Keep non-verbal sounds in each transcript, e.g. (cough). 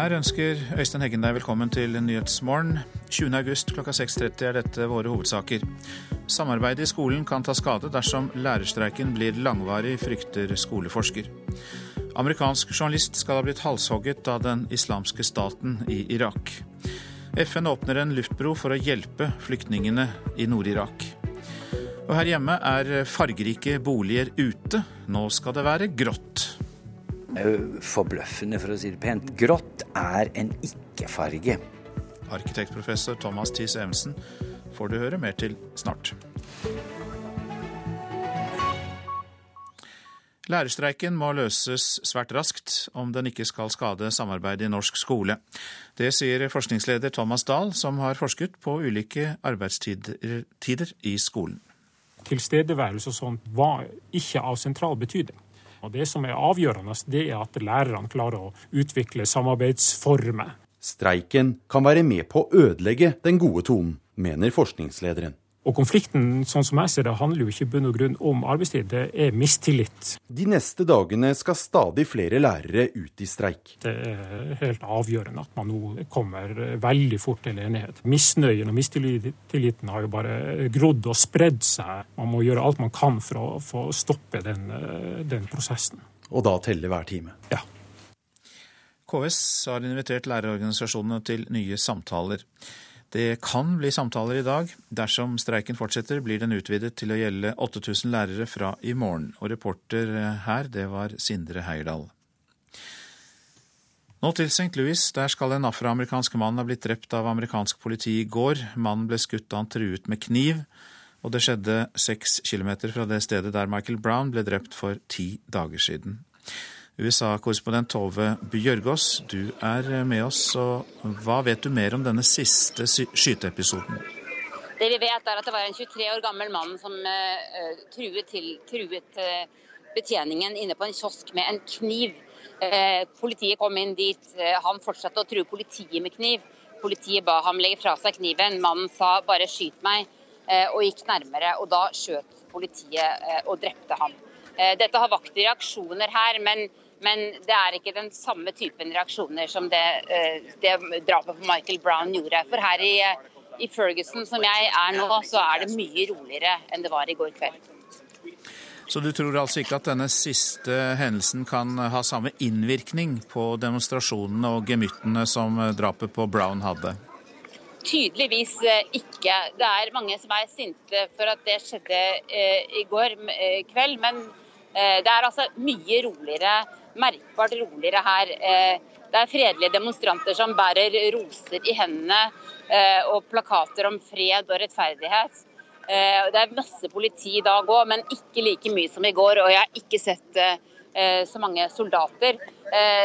Her ønsker Øystein Heggen deg velkommen til Nyhetsmorgen. 20. august klokka 6.30 er dette våre hovedsaker. Samarbeidet i skolen kan ta skade dersom lærerstreiken blir langvarig, frykter skoleforsker. Amerikansk journalist skal ha blitt halshogget av den islamske staten i Irak. FN åpner en luftbro for å hjelpe flyktningene i Nord-Irak. Og her hjemme er fargerike boliger ute. Nå skal det være grått forbløffende, for å si det pent. Grått er en ikke-farge. Arkitektprofessor Thomas Thies Evensen får du høre mer til snart. Lærerstreiken må løses svært raskt om den ikke skal skade samarbeidet i norsk skole. Det sier forskningsleder Thomas Dahl, som har forsket på ulike arbeidstider i skolen. Tilstedeværelse og sånt var ikke av sentral betydning. Og Det som er avgjørende, det er at lærerne klarer å utvikle samarbeidsformer. Streiken kan være med på å ødelegge den gode tonen, mener forskningslederen. Og Konflikten sånn som jeg ser det, handler jo ikke i bunn og grunn om arbeidstid, det er mistillit. De neste dagene skal stadig flere lærere ut i streik. Det er helt avgjørende at man nå kommer veldig fort til enighet. Misnøyen og mistilliten har jo bare grodd og spredd seg. Man må gjøre alt man kan for å få stoppe den, den prosessen. Og da telle hver time? Ja. KS har invitert lærerorganisasjonene til nye samtaler. Det kan bli samtaler i dag. Dersom streiken fortsetter, blir den utvidet til å gjelde 8000 lærere fra i morgen. Og reporter her, det var Sindre Heierdal. Nå til St. Louis. Der skal en afroamerikansk mann ha blitt drept av amerikansk politi i går. Mannen ble skutt da han truet med kniv, og det skjedde seks kilometer fra det stedet der Michael Brown ble drept for ti dager siden. USA-korrespondent Tove Bjørgaas, du er med oss. og Hva vet du mer om denne siste skyteepisoden? Det vi vet er at det var en 23 år gammel mann som uh, truet, til, truet uh, betjeningen inne på en kiosk med en kniv. Uh, politiet kom inn dit. han fortsatte å true politiet med kniv. Politiet ba ham legge fra seg kniven. Mannen sa 'bare skyt meg', og gikk nærmere. og Da skjøt politiet og drepte ham. Dette har vakt reaksjoner her, men men det er ikke den samme typen reaksjoner som det, eh, det drapet på Michael Brown gjorde. For her i, i, Ferguson, som jeg er nå, så er det mye roligere enn det var i går kveld. Så du tror altså ikke at denne siste hendelsen kan ha samme innvirkning på demonstrasjonene og gemyttene som drapet på Brown hadde? Tydeligvis eh, ikke. Det er mange som er sinte for at det skjedde eh, i går kveld. Men det er altså mye roligere merkbart roligere her. Eh, det er fredelige demonstranter som bærer roser i hendene eh, og plakater om fred og rettferdighet. Eh, det er masse politi i dag òg, men ikke like mye som i går. Og jeg har ikke sett så mange soldater.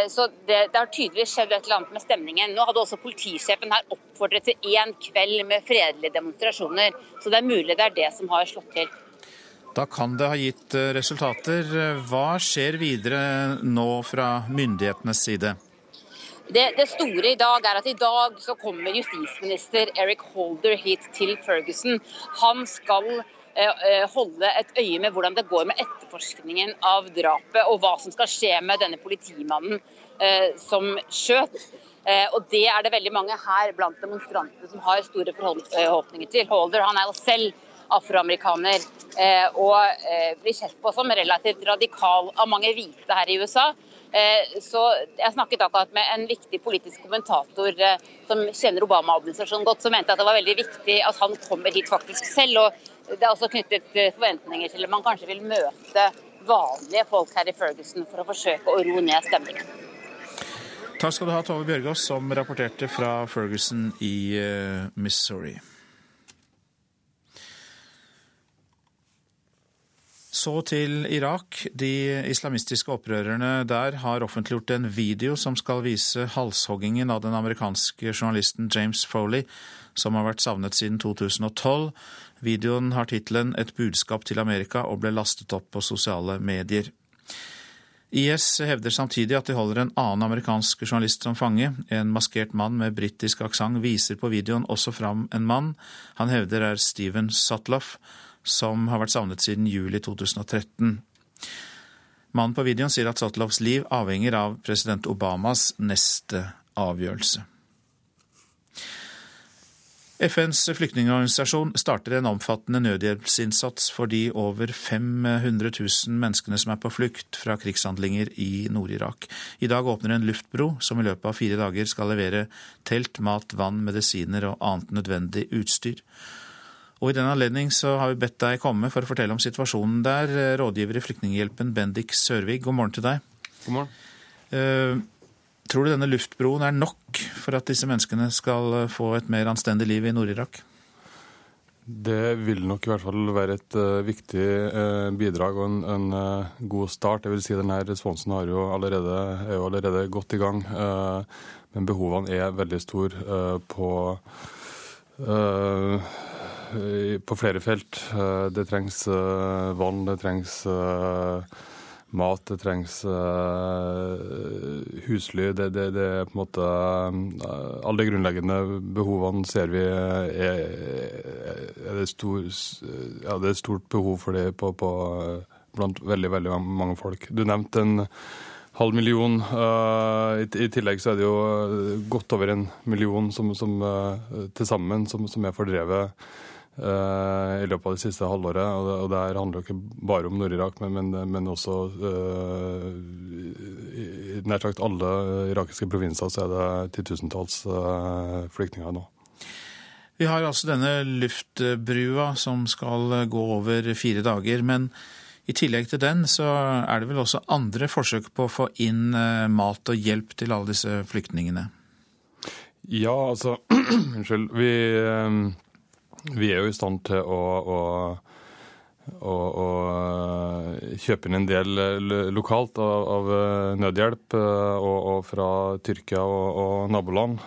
Så det, det, har tydeligvis skjedd et eller annet med stemningen. Nå hadde også politisjefen her oppfordret til én kveld med fredelige demonstrasjoner. Så det er mulig det er det som har slått til. Da kan det ha gitt eh, resultater. Hva skjer videre nå fra myndighetenes side? Det, det, store i dag er at i dag så kommer justisminister Eric Holder hit til Ferguson. Han skal eh, eh, holde et øye med hvordan det går med etterforskningen av drapet, og hva som skal skje med denne politimannen eh, som skjøt. Eh, og Det er det veldig mange her blant demonstrantene som har store forhåpninger til. Holder han er jo selv afroamerikaner. Eh, og eh, blir sett på som relativt radikal av mange hvite her i USA. Eh, så Jeg snakket akkurat med en viktig politisk kommentator som kjenner Obama-administrasjonen godt, som mente at det var veldig viktig at han kommer hit faktisk selv. og Det er også knyttet forventninger til at man kanskje vil møte vanlige folk her i Ferguson for å forsøke å roe ned stemningen. Takk skal du ha, Tove Bjørgaas, som rapporterte fra Ferguson i Missouri. Så til Irak. De islamistiske opprørerne der har offentliggjort en video som skal vise halshoggingen av den amerikanske journalisten James Foley, som har vært savnet siden 2012. Videoen har tittelen 'Et budskap til Amerika' og ble lastet opp på sosiale medier. IS hevder samtidig at de holder en annen amerikansk journalist som fange. En maskert mann med britisk aksent viser på videoen også fram en mann han hevder er Steven Sutloff som har vært savnet siden juli 2013. Mannen på videoen sier at Sotlovs liv avhenger av president Obamas neste avgjørelse. FNs flyktningorganisasjon starter en omfattende nødhjelpsinnsats for de over 500 000 menneskene som er på flukt fra krigshandlinger i Nord-Irak. I dag åpner en luftbro som i løpet av fire dager skal levere telt, mat, vann, medisiner og annet nødvendig utstyr. Og I den anledning så har vi bedt deg komme for å fortelle om situasjonen der. Rådgiver i Flyktninghjelpen, Bendik Sørvig, god morgen til deg. God morgen. Uh, Tror du denne luftbroen er nok for at disse menneskene skal eh, få et mer anstendig liv i Nord-Irak? Det vil nok i hvert fall være et uh, viktig uh, bidrag og en, en uh, god start. Jeg vil si Denne responsen jo allerede, er jo allerede godt i gang. men behovene er veldig store på, på flere felt. det trengs vann, det trengs mat, det trengs uh, husly. Det, det, det, er på en måte uh, Alle de grunnleggende behovene ser vi er, er det, stor, ja, det er stort behov for det på, på, blant veldig, veldig mange folk. Du nevnte en halv million. Uh, i, i, tillegg så er det jo godt over en million som, som til sammen som, som er fordrevet Eh, i løpet av det siste halvåret. Og det, det handler jo ikke bare om Nord-Irak, men, men, men, også uh, i nær sagt alle irakiske provinser så er det titusentalls uh, flyktninger nå. Vi har altså denne luftbrua som skal gå over fire dager. Men i tillegg til den så er det vel også andre forsøk på å få inn mat og hjelp til alle disse flyktningene? Ja, altså (clears throat) Unnskyld. Vi vi er jo i stand til å, å, og, og, kjøpe inn en del eh, lokalt av, av eh, nødhjelp, eh, og, og, fra Tyrkia og, og naboland.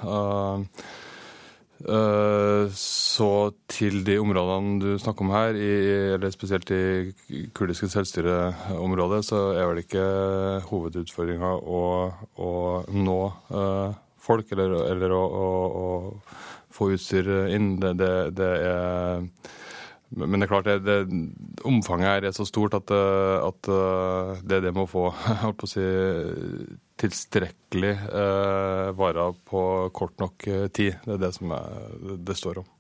Så til de områdene du snakker om her, i, eller spesielt i kurdiske selvstyreområdet, så er vel ikke hovedutfordringa å, å, nå folk, eller, eller å, å få utstyr inn. Det, det, det er men det er klart, det, det, omfanget her er så stort at, at det det med å få (laughs) holdt på å si, tilstrekkelig eh, varer på kort nok tid, det er det som er, det står om.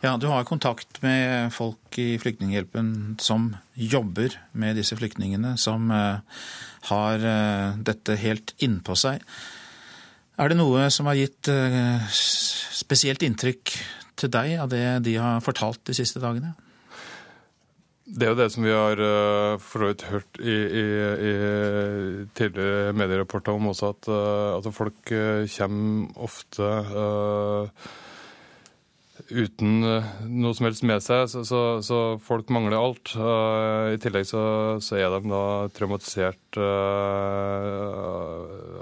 Ja, Du har kontakt med folk i Flyktninghjelpen som jobber med disse flyktningene, som eh, har eh, dette helt innpå seg. Er det noe som har gitt eh, spesielt inntrykk til deg av det de har fortalt de siste dagene? Det er jo det som vi har uh, for så vidt hørt i, i, i, tidligere medierapporter om også, at, uh, at folk uh, kommer ofte uten noe som helst med seg, så, så, så folk mangler alt. I tillegg så, så, er de da traumatisert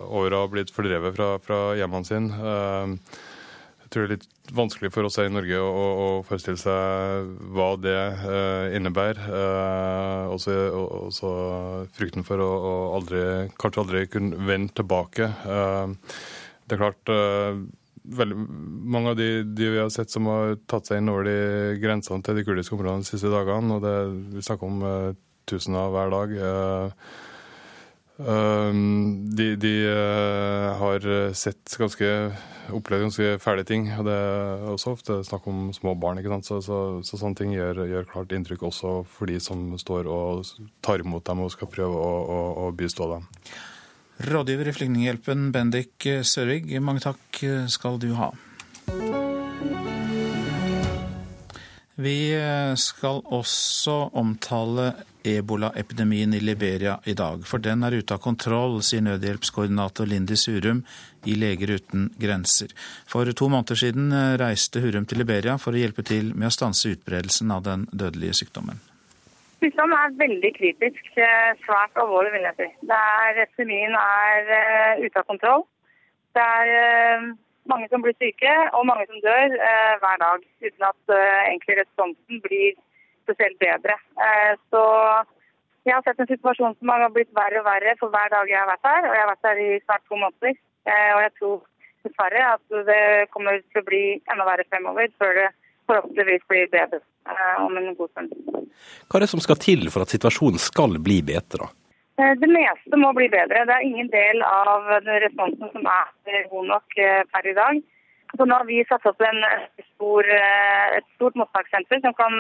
over å ha blitt fordrevet fra, fra hjemmene sine Jeg tror det er litt vanskelig for oss her i Norge å, å forestille seg hva det uh, innebærer. Uh, også, også, frykten for å, å, aldri, kanskje aldri kunne vende tilbake. Uh, det er klart veldig, Mange av de, de, vi har sett som har tatt seg inn over de grensene til de kurdiske områdene de siste dagene, og det, vi snakker om tusener hver dag. De, de har sett ganske opplevd ganske fæle ting. og Det er også ofte snakk om små barn. ikke sant? Så, så, så sånne ting gjør, gjør, klart inntrykk også for de som står og tar imot dem og skal prøve å, å, å bistå dem. Rådgiver i Flyktninghjelpen, Bendik Sørvig, mange takk skal du ha. Vi skal også omtale ebolaepidemien i Liberia i dag, for den er ute av kontroll, sier nødhjelpskoordinator Lindy Surum i Leger uten grenser. For to måneder siden reiste Hurum til Liberia for å hjelpe til med å stanse utbredelsen av den dødelige sykdommen. Sykdommen er veldig kritisk, eh, svært alvorlig vil jeg si. Epidemien er uh, ute av kontroll. Det er uh, mange som blir syke og mange som dør uh, hver dag, uten at egentlig responsen blir spesielt bedre. Så jeg har sett en situasjon som har blitt verre og verre for hver dag jeg har vært her, og jeg har vært her i snart to måneder. Og jeg tror dessverre at det kommer til å bli enda verre fremover, før det forhåpentligvis blir bedre eh, om en god stund. Hva er det som skal til for at situasjonen skal bli bedre? Eh, det meste må bli bedre. Det er ingen del av responsen som er god nok eh, per i dag. Så nå har vi satt opp en stor, et stort mottakssenter som kan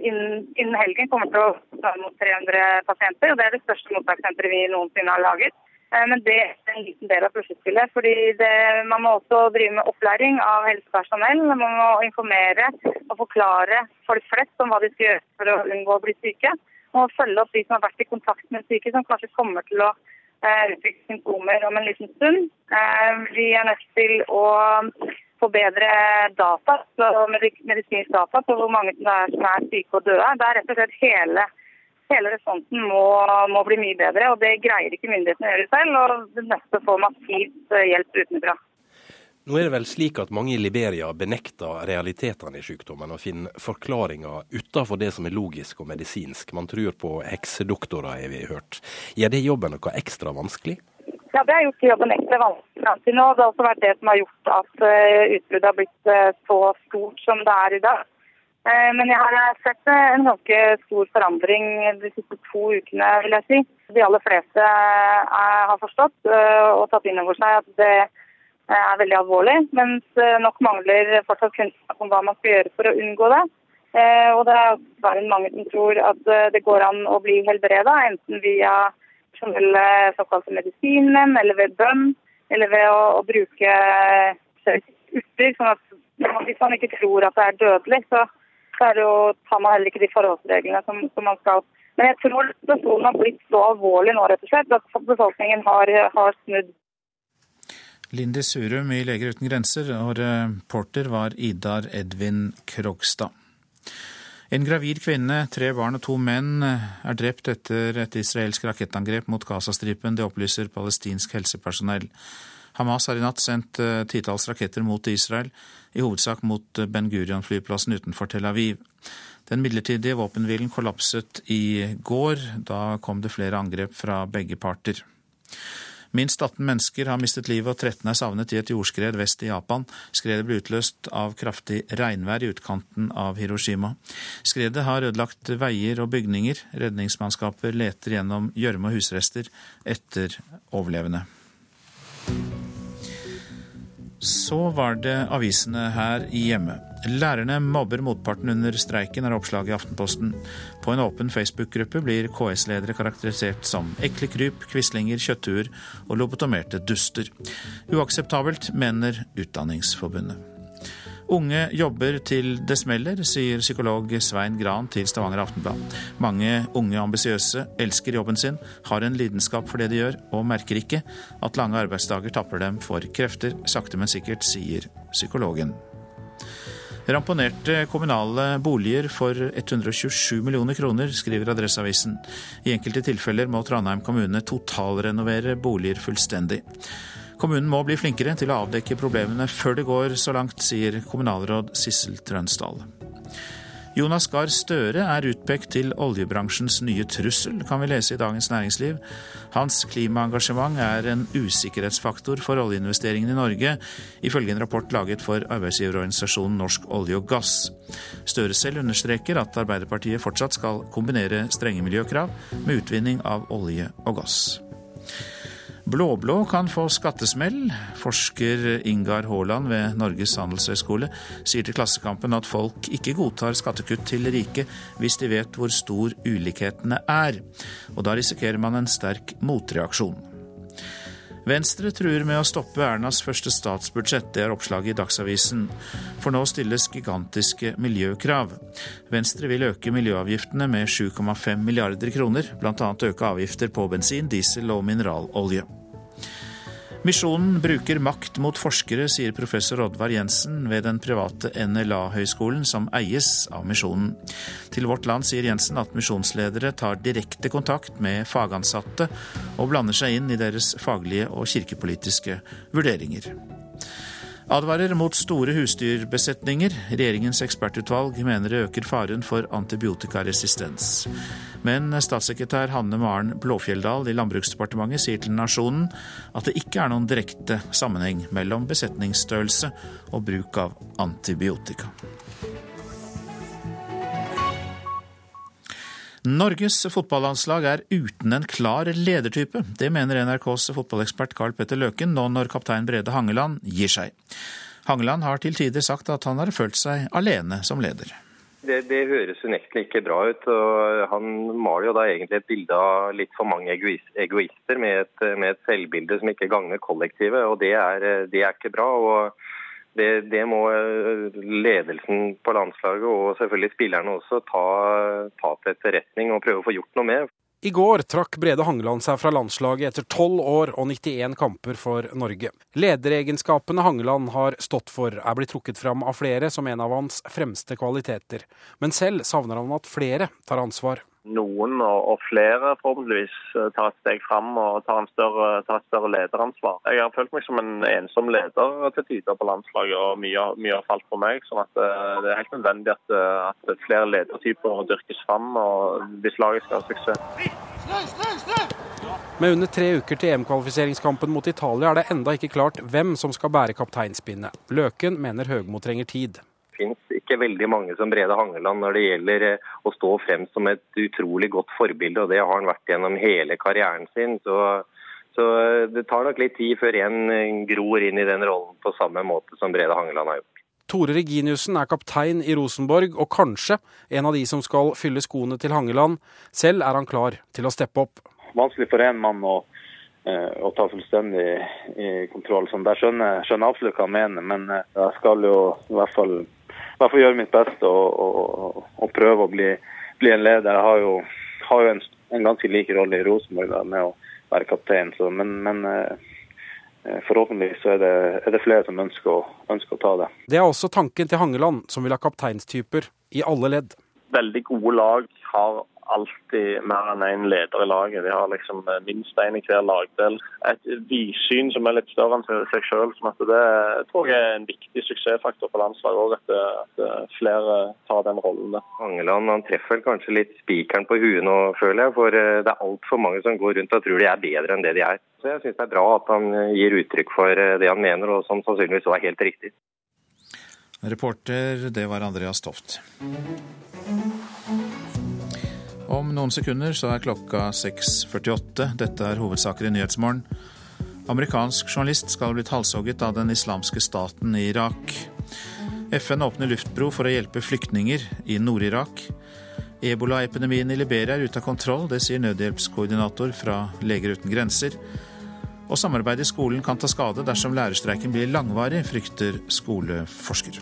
innen, innen helgen kommer til å ta imot 300 pasienter. og Det er det største mottakssenteret vi noensinne har laget. Men det er en liten del av puslespillet. fordi det, Man må også drive med opplæring av helsepersonell. Man må informere og forklare folk flest om hva de skal gjøre for å unngå å bli syke og følge opp de som har vært i kontakt med syke, som kanskje kommer til å eh, utvikle symptomer om en liten stund. Eh, vi er nødt til å få bedre data, medisinsk data på hvor mange som er syke og døde. Det er rett og slett hele, hele responsen må, må, bli mye bedre, og det greier ikke myndighetene å gjøre selv. og Det neste nødt til å få massivt eh, hjelp utenfra. Nå er det vel slik at mange i Liberia benekter realitetene i sykdommen og finner forklaringer utenfor det som er logisk og medisinsk. Man tror på heksedoktorer, har vi hørt. Gjør det jobben noe ekstra vanskelig? Ja, Det har gjort jobben ekstra vanskelig til nå. Det har også vært det som har gjort at eh, utbruddet har blitt eh, så stort som det er i dag. Eh, men jeg har sett en ganske stor forandring de siste to ukene, vil jeg si. De aller fleste har forstått og tatt inn over seg at det er veldig alvorlig, mens eh, nok mangler fortsatt kunnskap om hva man skal gjøre for å unngå det. Eh, og det er bare mange som tror at eh, det går an å bli helbreda, enten via generelle såkalte medisinen, eller ved bønn, eller ved å, å bruke urter. sånn at hvis man ikke tror at det er dødelig, så, så er det jo, tar man heller ikke de forholdsreglene som, som man skal. Men jeg tror situasjonen har blitt så alvorlig nå rett og slett, at befolkningen har, har snudd Lindy Surum i Leger uten grenser, og reporter var Idar Edvin Krogstad. En gravid kvinne, tre barn og to menn er drept etter et israelsk rakettangrep mot Gazastripen. Det opplyser palestinsk helsepersonell. Hamas har i natt sendt eh, titalls raketter mot Israel, i hovedsak mot Ben Gurion-flyplassen utenfor Tel Aviv. Den midlertidige våpenhvilen kollapset i går. Da kom det flere angrep fra begge parter. Minst 18 mennesker har mistet livet og 13 er savnet i et jordskred vest i Japan. Skredet ble utløst av kraftig regnvær i utkanten av Hiroshima. Skredet har ødelagt veier og bygninger. Redningsmannskaper leter gjennom gjørme og husrester etter overlevende. Så var det avisene her hjemme. Lærerne mobber motparten under streiken, er oppslaget i Aftenposten. På en åpen Facebook-gruppe blir KS-ledere karakterisert som ekle kryp, quislinger, kjøtthuer og lobotomerte duster. Uakseptabelt, mener Utdanningsforbundet. Unge jobber til det smeller, sier psykolog Svein Gran til Stavanger Aftenblad. Mange unge ambisiøse elsker jobben sin, har en lidenskap for det de gjør, og merker ikke at lange arbeidsdager tapper dem for krefter. Sakte, men sikkert, sier psykologen. Ramponerte kommunale boliger for 127 millioner kroner, skriver Adresseavisen. I enkelte tilfeller må Trondheim kommune totalrenovere boliger fullstendig. Kommunen må bli flinkere til å avdekke problemene før det går så langt, sier kommunalråd Sissel Trønsdal. Jonas Gahr Støre er utpekt til oljebransjens nye trussel, kan vi lese i Dagens Næringsliv. Hans klimaengasjement er en usikkerhetsfaktor for oljeinvesteringene i Norge, ifølge en rapport laget for arbeidsgiverorganisasjonen Norsk olje og gass. Støre selv understreker at Arbeiderpartiet fortsatt skal kombinere strenge miljøkrav med utvinning av olje og gass. Blå-blå kan få skattesmell. Forsker Ingar Haaland ved Norges handelshøyskole sier til Klassekampen at folk ikke godtar skattekutt til rike hvis de vet hvor stor ulikhetene er. Og da risikerer man en sterk motreaksjon. Venstre truer med å stoppe Ernas første statsbudsjett, det er oppslaget i Dagsavisen. For nå stilles gigantiske miljøkrav. Venstre vil øke miljøavgiftene med 7,5 milliarder kroner, bl.a. øke avgifter på bensin, diesel og mineralolje. Misjonen bruker makt mot forskere, sier professor Oddvar Jensen ved den private NLA-høyskolen som eies av Misjonen. Til Vårt Land sier Jensen at misjonsledere tar direkte kontakt med fagansatte og blander seg inn i deres faglige og kirkepolitiske vurderinger advarer mot store husdyrbesetninger. Regjeringens ekspertutvalg mener det øker faren for antibiotikaresistens. Men statssekretær Hanne Maren Blåfjelldal i Landbruksdepartementet sier til Nasjonen at det ikke er noen direkte sammenheng mellom besetningsstørrelse og bruk av antibiotika. Norges fotballandslag er uten en klar ledertype. Det mener NRKs fotballekspert Carl Petter Løken nå når kaptein Brede Hangeland gir seg. Hangeland har til tider sagt at han har følt seg alene som leder. Det, det høres unektelig ikke bra ut. og Han maler jo da egentlig et bilde av litt for mange egoister med et, med et selvbilde som ikke gagner kollektivet. og Det er, det er ikke bra. og det, det, må ledelsen på landslaget og selvfølgelig spillerne også ta, ta til etterretning og prøve å få gjort noe med. I går trakk Brede Hangeland seg fra landslaget etter tolv år og 91 kamper for Norge. Lederegenskapene Hangeland har stått for, er blitt trukket fram av flere som en av hans fremste kvaliteter. Men selv savner han at flere tar ansvar noen og, flere forhåpentligvis eh, tar et steg fram og tar, større, tar, et større lederansvar. Jeg har følt meg som en ensom leder til tider på landslaget, og mye, mye, har falt på meg. sånn at eh, Det er helt nødvendig at, eh, at flere ledertyper dyrkes fram og hvis laget skal ha suksess. Med under tre uker til EM-kvalifiseringskampen mot Italia er det enda ikke klart hvem som skal bære kapteinspinnet. Løken mener Høgmo trenger tid finnes ikke veldig mange som Brede Hangeland når det gjelder eh, å stå frem som et utrolig godt forbilde, og det har han vært gjennom hele karrieren sin. Så, så eh, det tar nok litt tid før en eh, gror inn i den rollen på samme måte som Brede Hangeland har gjort. Tore Reginiussen er kaptein i Rosenborg, og kanskje en av de som skal fylle skoene til Hangeland. Selv er han klar til å steppe opp. Vanskelig for én mann å, å, ta fullstendig kontroll. Så der skjønner jeg absolutt hva han mener, men jeg skal jo i hvert fall hvert fall gjøre mitt beste og, og, og prøve å bli, bli, en leder. Jeg har jo, har jo en, en, ganske lik rolle i Rosenborg med å være kaptein, så, men, men eh, forhåpentligvis så er det, er det flere som ønsker å, ønsker å, ta det. Det er også tanken til Hangeland, som vil ha kapteinstyper i alle ledd. Veldig gode lag har alltid mer enn én en leder i laget. De har liksom eh, minst én i hver lagdel. Et vidsyn som er litt større enn seg selv. Som at det tror jeg er en viktig suksessfaktor for landslaget òg, at, at, eh, flere tar den rollen. Angeland han treffer kanskje litt spikeren på huet nå, føler jeg. For eh, det er altfor mange som går rundt og tror de er bedre enn det de er. Så jeg syns det er bra at han gir uttrykk for det han mener, og som sannsynligvis er helt riktig. Reporter, det var Andreas Toft. Om noen sekunder så er klokka 6.48. Dette er hovedsaker i Nyhetsmorgen. Amerikansk journalist skal ha blitt halshogget av den islamske staten i Irak. FN åpner luftbro for å hjelpe flyktninger i Nord-Irak. Ebolaepidemien i Liberia er ute av kontroll, det sier nødhjelpskoordinator fra Leger uten grenser. Og samarbeid i skolen kan ta skade dersom lærerstreiken blir langvarig, frykter skoleforsker.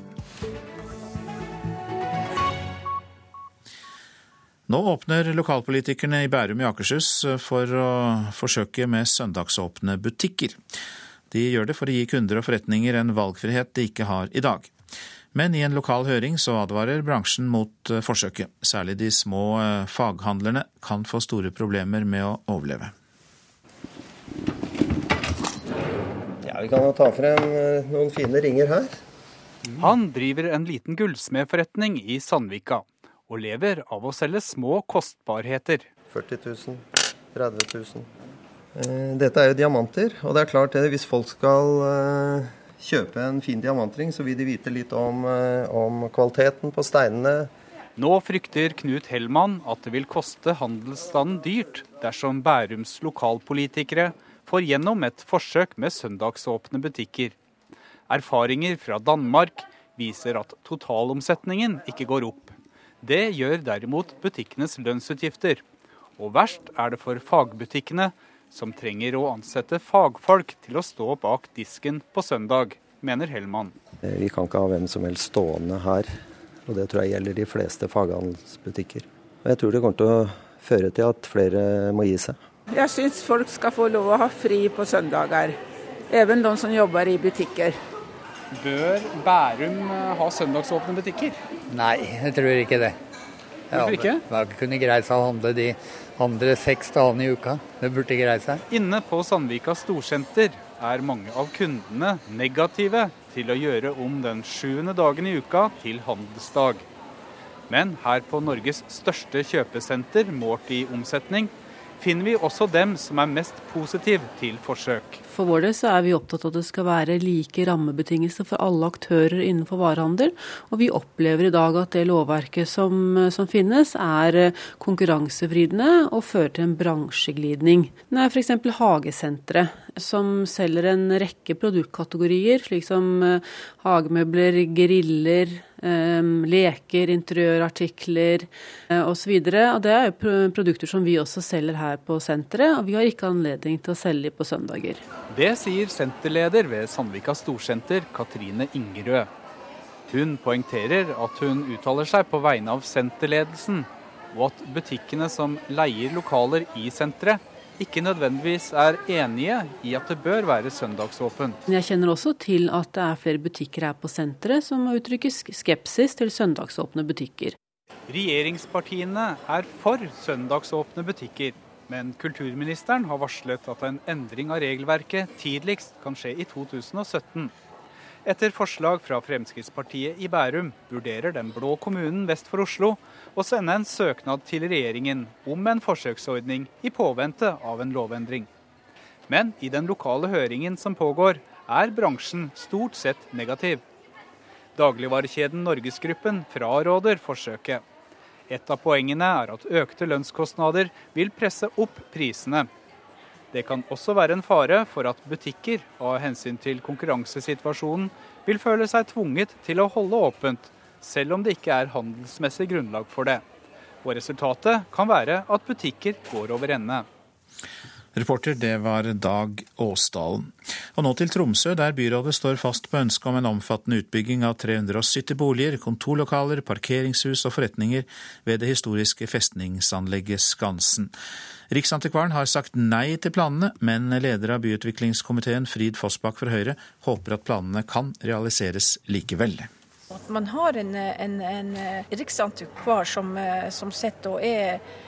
Nå åpner lokalpolitikerne i Bærum i Akershus for å forsøke med søndagsåpne butikker. De gjør det for å gi kunder og forretninger en valgfrihet de ikke har i dag. Men i en lokal høring så advarer bransjen mot forsøket. Særlig de små eh, faghandlerne kan få store problemer med å overleve. Ja, Vi kan jo ta frem eh, noen fine ringer her. Han driver en liten gullsmedforretning i Sandvika og lever av å selge små kostbarheter. 40 000, 30 000. Dette er jo diamanter, og det er klart det, hvis folk skal eh, kjøpe en fin diamantring, så vil de vite litt om, eh, om kvaliteten på steinene. Nå frykter Knut Hellmann at det vil koste handelsstanden dyrt dersom Bærums lokalpolitikere får gjennom et forsøk med søndagsåpne butikker. Erfaringer fra Danmark viser at totalomsetningen ikke går opp. Det gjør derimot butikkenes lønnsutgifter. Og verst er det for fagbutikkene, som trenger å ansette fagfolk til å stå bak disken på søndag, mener Hellmann. Eh, vi kan ikke ha hvem som helst stående her, og det tror jeg gjelder de fleste faghandelsbutikker. Jeg tror det kommer til å føre til at flere må gi seg. Jeg syns folk skal få lov å ha fri på søndager, even de som jobber i butikker. Bør Bærum eh, ha søndagsåpne butikker? Nei, jeg tror ikke det. Hvorfor ikke? Det kunne greid seg å handle de andre seks dagene i uka. Det burde greid seg. Inne på Sandvika storsenter er mange av kundene negative til å gjøre om den sjuende dagen i uka til handelsdag. Men her på Norges største kjøpesenter, målt i omsetning, finner vi også dem som er mest positive til forsøk. For vår del er vi opptatt av at det skal være like rammebetingelser for alle aktører innenfor varehandel. Og vi opplever i dag at det lovverket som, som finnes er konkurransevridende og fører til en bransjeglidning. Det er f.eks. hagesentre som selger en rekke produktkategorier, slik som eh, hagemøbler, griller, eh, leker, interiørartikler eh, osv. Det er jo produkter som vi også selger her på senteret, og vi har ikke anledning til å selge på søndager. Det sier senterleder ved Sandvika Storsenter, Katrine Ingerød. Hun poengterer at hun uttaler seg på vegne av senterledelsen, og at butikkene som leier lokaler i senteret, ikke nødvendigvis er enige i at det bør være søndagsåpent. Jeg kjenner også til at det er flere butikker her på senteret som må uttrykke skepsis til søndagsåpne butikker. Regjeringspartiene er for søndagsåpne butikker, men kulturministeren har varslet at en endring av regelverket tidligst kan skje i 2017. Etter forslag fra Fremskrittspartiet i Bærum vurderer den blå kommunen vest for Oslo å sende en søknad til regjeringen om en forsøksordning i påvente av en lovendring. Men i den lokale høringen som pågår, er bransjen stort sett negativ. Dagligvarekjeden Norgesgruppen fraråder forsøket. Et av poengene er at økte lønnskostnader vil presse opp prisene. Det kan også være en fare for at butikker, av hensyn til konkurransesituasjonen, vil føle seg tvunget til å holde åpent, selv om det ikke er handelsmessig grunnlag for det. Og resultatet kan være at butikker går over ende. Reporter det var Dag Åsdalen. Og nå til Tromsø, der byrådet står fast på ønsket om en omfattende utbygging av 370 boliger, kontorlokaler, parkeringshus og forretninger ved det historiske festningsanlegget Skansen. Riksantikvaren har sagt nei til planene, men leder av byutviklingskomiteen Frid Fossbakk fra Høyre håper at planene kan realiseres likevel. At man har en, en, en riksantikvar som, som sitter og er Eh,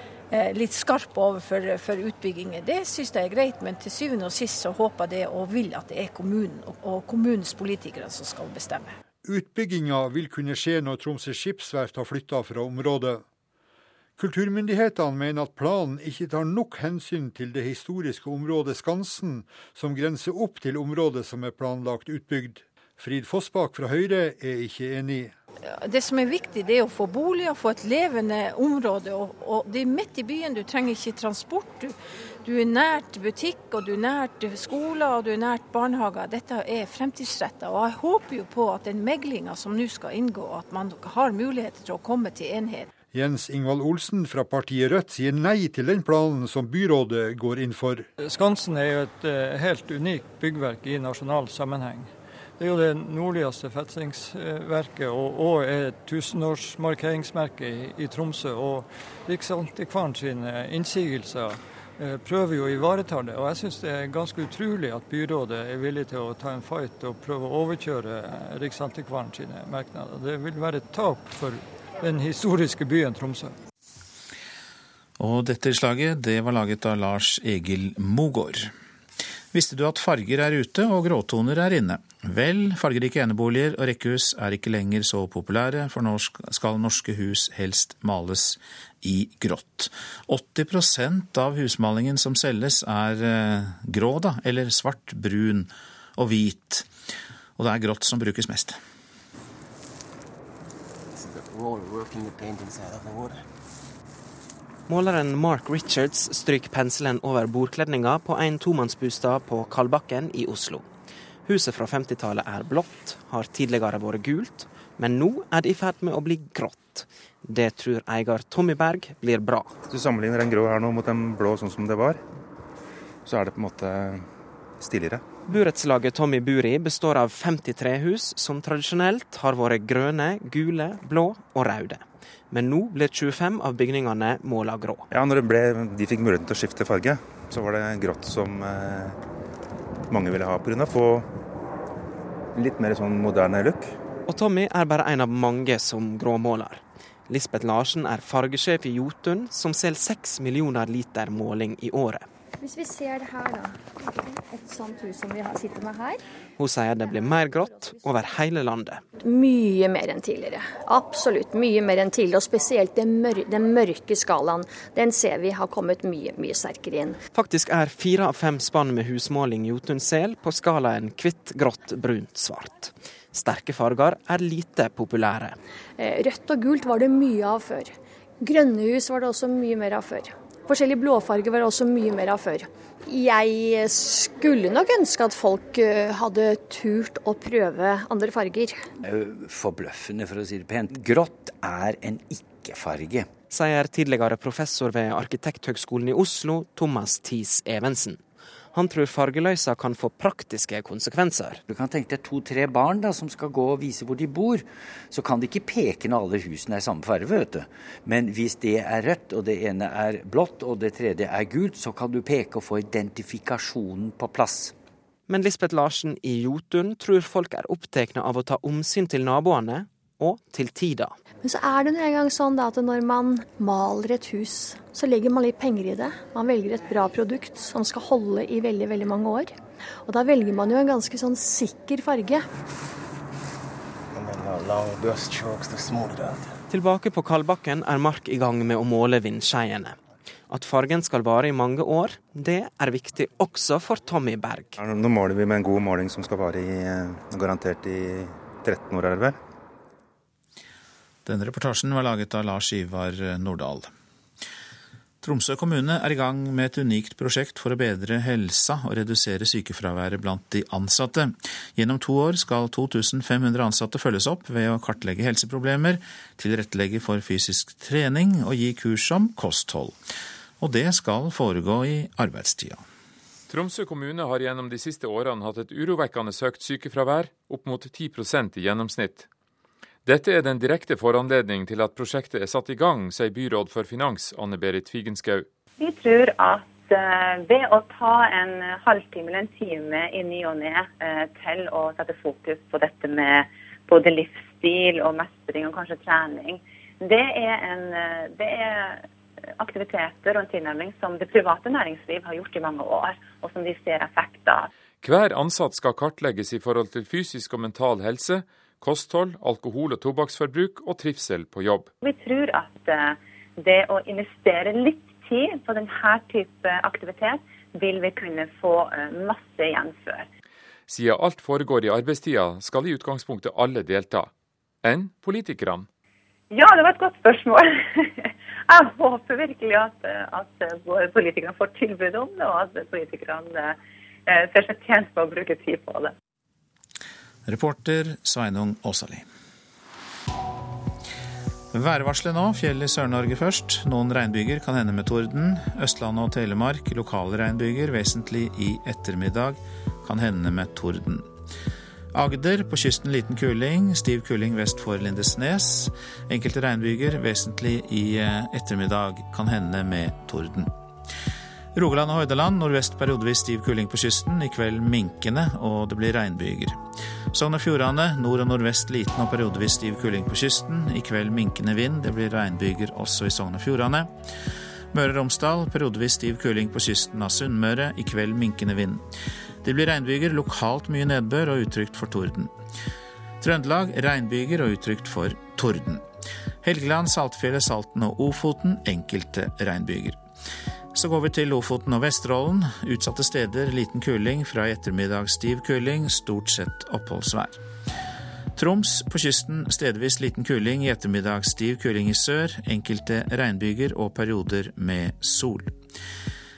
litt skarp overfor for utbygginger. Det syns jeg er greit, men til syvende og sist så håper jeg og vil at det er kommunen og kommunens politikere som skal bestemme. Utbygginga vil kunne skje når Tromsø skipsverft har flytta fra området. Kulturmyndighetene mener at planen ikke tar nok hensyn til det historiske området Skansen, som grenser opp til området som er planlagt utbygd. Frid Fossbakk fra Høyre er ikke enig. Det som er viktig, det er å få boliger, få et levende område. Og, og det er midt i byen, du trenger ikke transport. Du, du, er nært butikk, og du er nært skoler og du er nært barnehager. Dette er fremtidsretta. Og jeg håper jo på at den meglinga som nå skal inngå, at man har muligheter til å komme til enhet. Jens Ingvald Olsen fra partiet Rødt sier nei til den planen som byrådet går inn for. Skansen er jo et eh, helt unikt byggverk i nasjonal sammenheng. Det er jo det nordligste fetsingsverket og, og et tusenårsmarkeringsmerke i, i Tromsø. Og Riksantikvaren sine innsigelser eh, prøver jo å ivareta det. Og jeg syns det er ganske utrolig at byrådet er villig til å ta en fight og prøve å overkjøre eh, Riksantikvaren sine merknader. Det vil være et tap for den historiske byen Tromsø. Og dette slaget det var laget av Lars Egil Mogård. Visste du at farger er ute og gråtoner er inne? Vel, fargerike eneboliger og rekkehus er ikke lenger så populære, for nå skal norske hus helst males i grått. 80% av husmalingen som selges er eh, grå, da, eller svart, brun og hvit. Og det er grått som brukes mest. Måleren Mark Richards stryker penselen over bordkledninga på en tomannsbostad på Kalbakken i Oslo. Huset fra 50-tallet er blått, har tidligere vært gult, men nå er det i ferd med å bli grått. Det tror eier Tommy Berg blir bra. Hvis du sammenligner den grå her nå mot den blå sånn som det var, så er det på en måte stiligere. Burettslaget Tommy bor i består av 53 hus som tradisjonelt har vært grønne, gule, blå og røde men nå ble 25 av bygningene måla grå. Ja, når ble, de fikk muligheten til å skifte farge, så var det grått som eh, mange ville ha pga. å få litt mer sånn moderne look. Og Tommy er bare en av mange som gråmåler. Lisbeth Larsen er fargesjef i Jotun, som selger 6 millioner liter måling i året. Hvis vi ser det her, da. Et sånt hus som vi sitter med her. Hun sier det blir mer grått over hele landet. Mye mer enn tidligere. Absolutt mye mer enn tidligere. Og spesielt den, mør den mørke skalaen. Den ser vi har kommet mye, mye sterkere inn. Faktisk er fire av fem spann med husmåling Jotunsel på skalaen hvitt, grått, brunt, svart. Sterke farger er lite populære. Eh, rødt og gult var det mye av før. Grønne hus var det også mye mer av før. Forskjellige blåfarger var det også mye mer av før. Jeg skulle nok ønske at folk eh, hadde turt å prøve andre farger. Forbløffende, for å si det pent. Grått er en ikke-farge. Sier tidligere professor ved Arkitekthøgskolen i Oslo, Thomas Thies Evensen. Han tror fargeløysa kan få praktiske konsekvenser. Du kan tenke deg to-tre barn da, som skal gå og vise hvor de bor. Så kan de ikke peke når alle husene er samme farge, vet du. Men hvis det er rødt, og det ene er blått, og det tredje er gult, så kan du peke og få identifikasjonen på plass. Men Lisbeth Larsen i Jotun tror folk er opptatt av å ta omsyn til naboene og til tida. Men så er det nå gang sånn at når man maler et hus, så legger man litt penger i det. Man velger et bra produkt som skal holde i veldig, veldig mange år. Og da velger man jo en ganske sånn sikker farge. Tilbake på Kalbakken er Mark i gang med å måle vindskeiene. At fargen skal vare i mange år, det er viktig også for Tommy Berg. Nå måler vi med en god måling som skal vare i, eh, garantert i 13 år, er det vel? Denne reportasjen var laget av Lars Ivar Nordahl. Tromsø kommune er i gang med et unikt prosjekt for å bedre helsa og redusere sykefraværet blant de ansatte. Gjennom to år skal 2500 ansatte følges opp ved å kartlegge helseproblemer, tilrettelegge for fysisk trening og gi kurs om kosthold. Og det skal foregå i arbeidstida. Tromsø kommune har gjennom de siste årene hatt et urovekkende søkt sykefravær, opp mot 10% i gjennomsnitt. Dette er den direkte foranledning til at prosjektet er satt i gang, sier byråd for finans Anne Berit Figenschou. Vi tror at eh, ved å ta en halvtime eller en time i ny og ne eh, til å sette fokus på dette med både livsstil og mestring og kanskje trening, det er, en, eh, det er aktiviteter og en tilnærming som det private næringsliv har gjort i mange år, og som de ser effekt av. Hver ansatt skal kartlegges i forhold til fysisk og mental helse, kosthold, alkohol- og tobakksforbruk og trivsel på jobb. Vi tror at eh, det å investere litt tid på denne type aktivitet, vil vi kunne få eh, masse igjen før. Siden alt foregår i arbeidstida, skal i utgangspunktet alle delta. Enn politikerne? Ja, det var et godt spørsmål. (laughs) Jeg håper virkelig at, at politikerne får tilbud om det, og at politikerne eh, ser seg tjent på å bruke tid på det. Reporter Sveinung Åsali. Værvarselet nå. Fjell i Sør-Norge først. Noen regnbyger kan hende med torden. Østlandet og Telemark lokale regnbyger, vesentlig i ettermiddag. Kan hende med torden. Agder på kysten liten kuling. Stiv kuling vest for Lindesnes. Enkelte regnbyger, vesentlig i eh, ettermiddag. Kan hende med torden. Rogaland og Hordaland nordvest periodevis stiv kuling på kysten. I kveld minkende, og det blir regnbyger. Sogn og Fjordane nord og nordvest liten og periodevis stiv kuling på kysten. I kveld minkende vind. Det blir regnbyger også i Sogn og Fjordane. Møre og Romsdal periodevis stiv kuling på kysten av Sunnmøre. I kveld minkende vind. Det blir regnbyger, lokalt mye nedbør og utrygt for torden. Trøndelag regnbyger og utrygt for torden. Helgeland, Saltfjellet, Salten og Ofoten enkelte regnbyger. Så går vi til Lofoten og Vesterålen. Utsatte steder liten kuling, fra i ettermiddag stiv kuling, stort sett oppholdsvær. Troms på kysten stedvis liten kuling, i ettermiddag stiv kuling i sør, enkelte regnbyger og perioder med sol.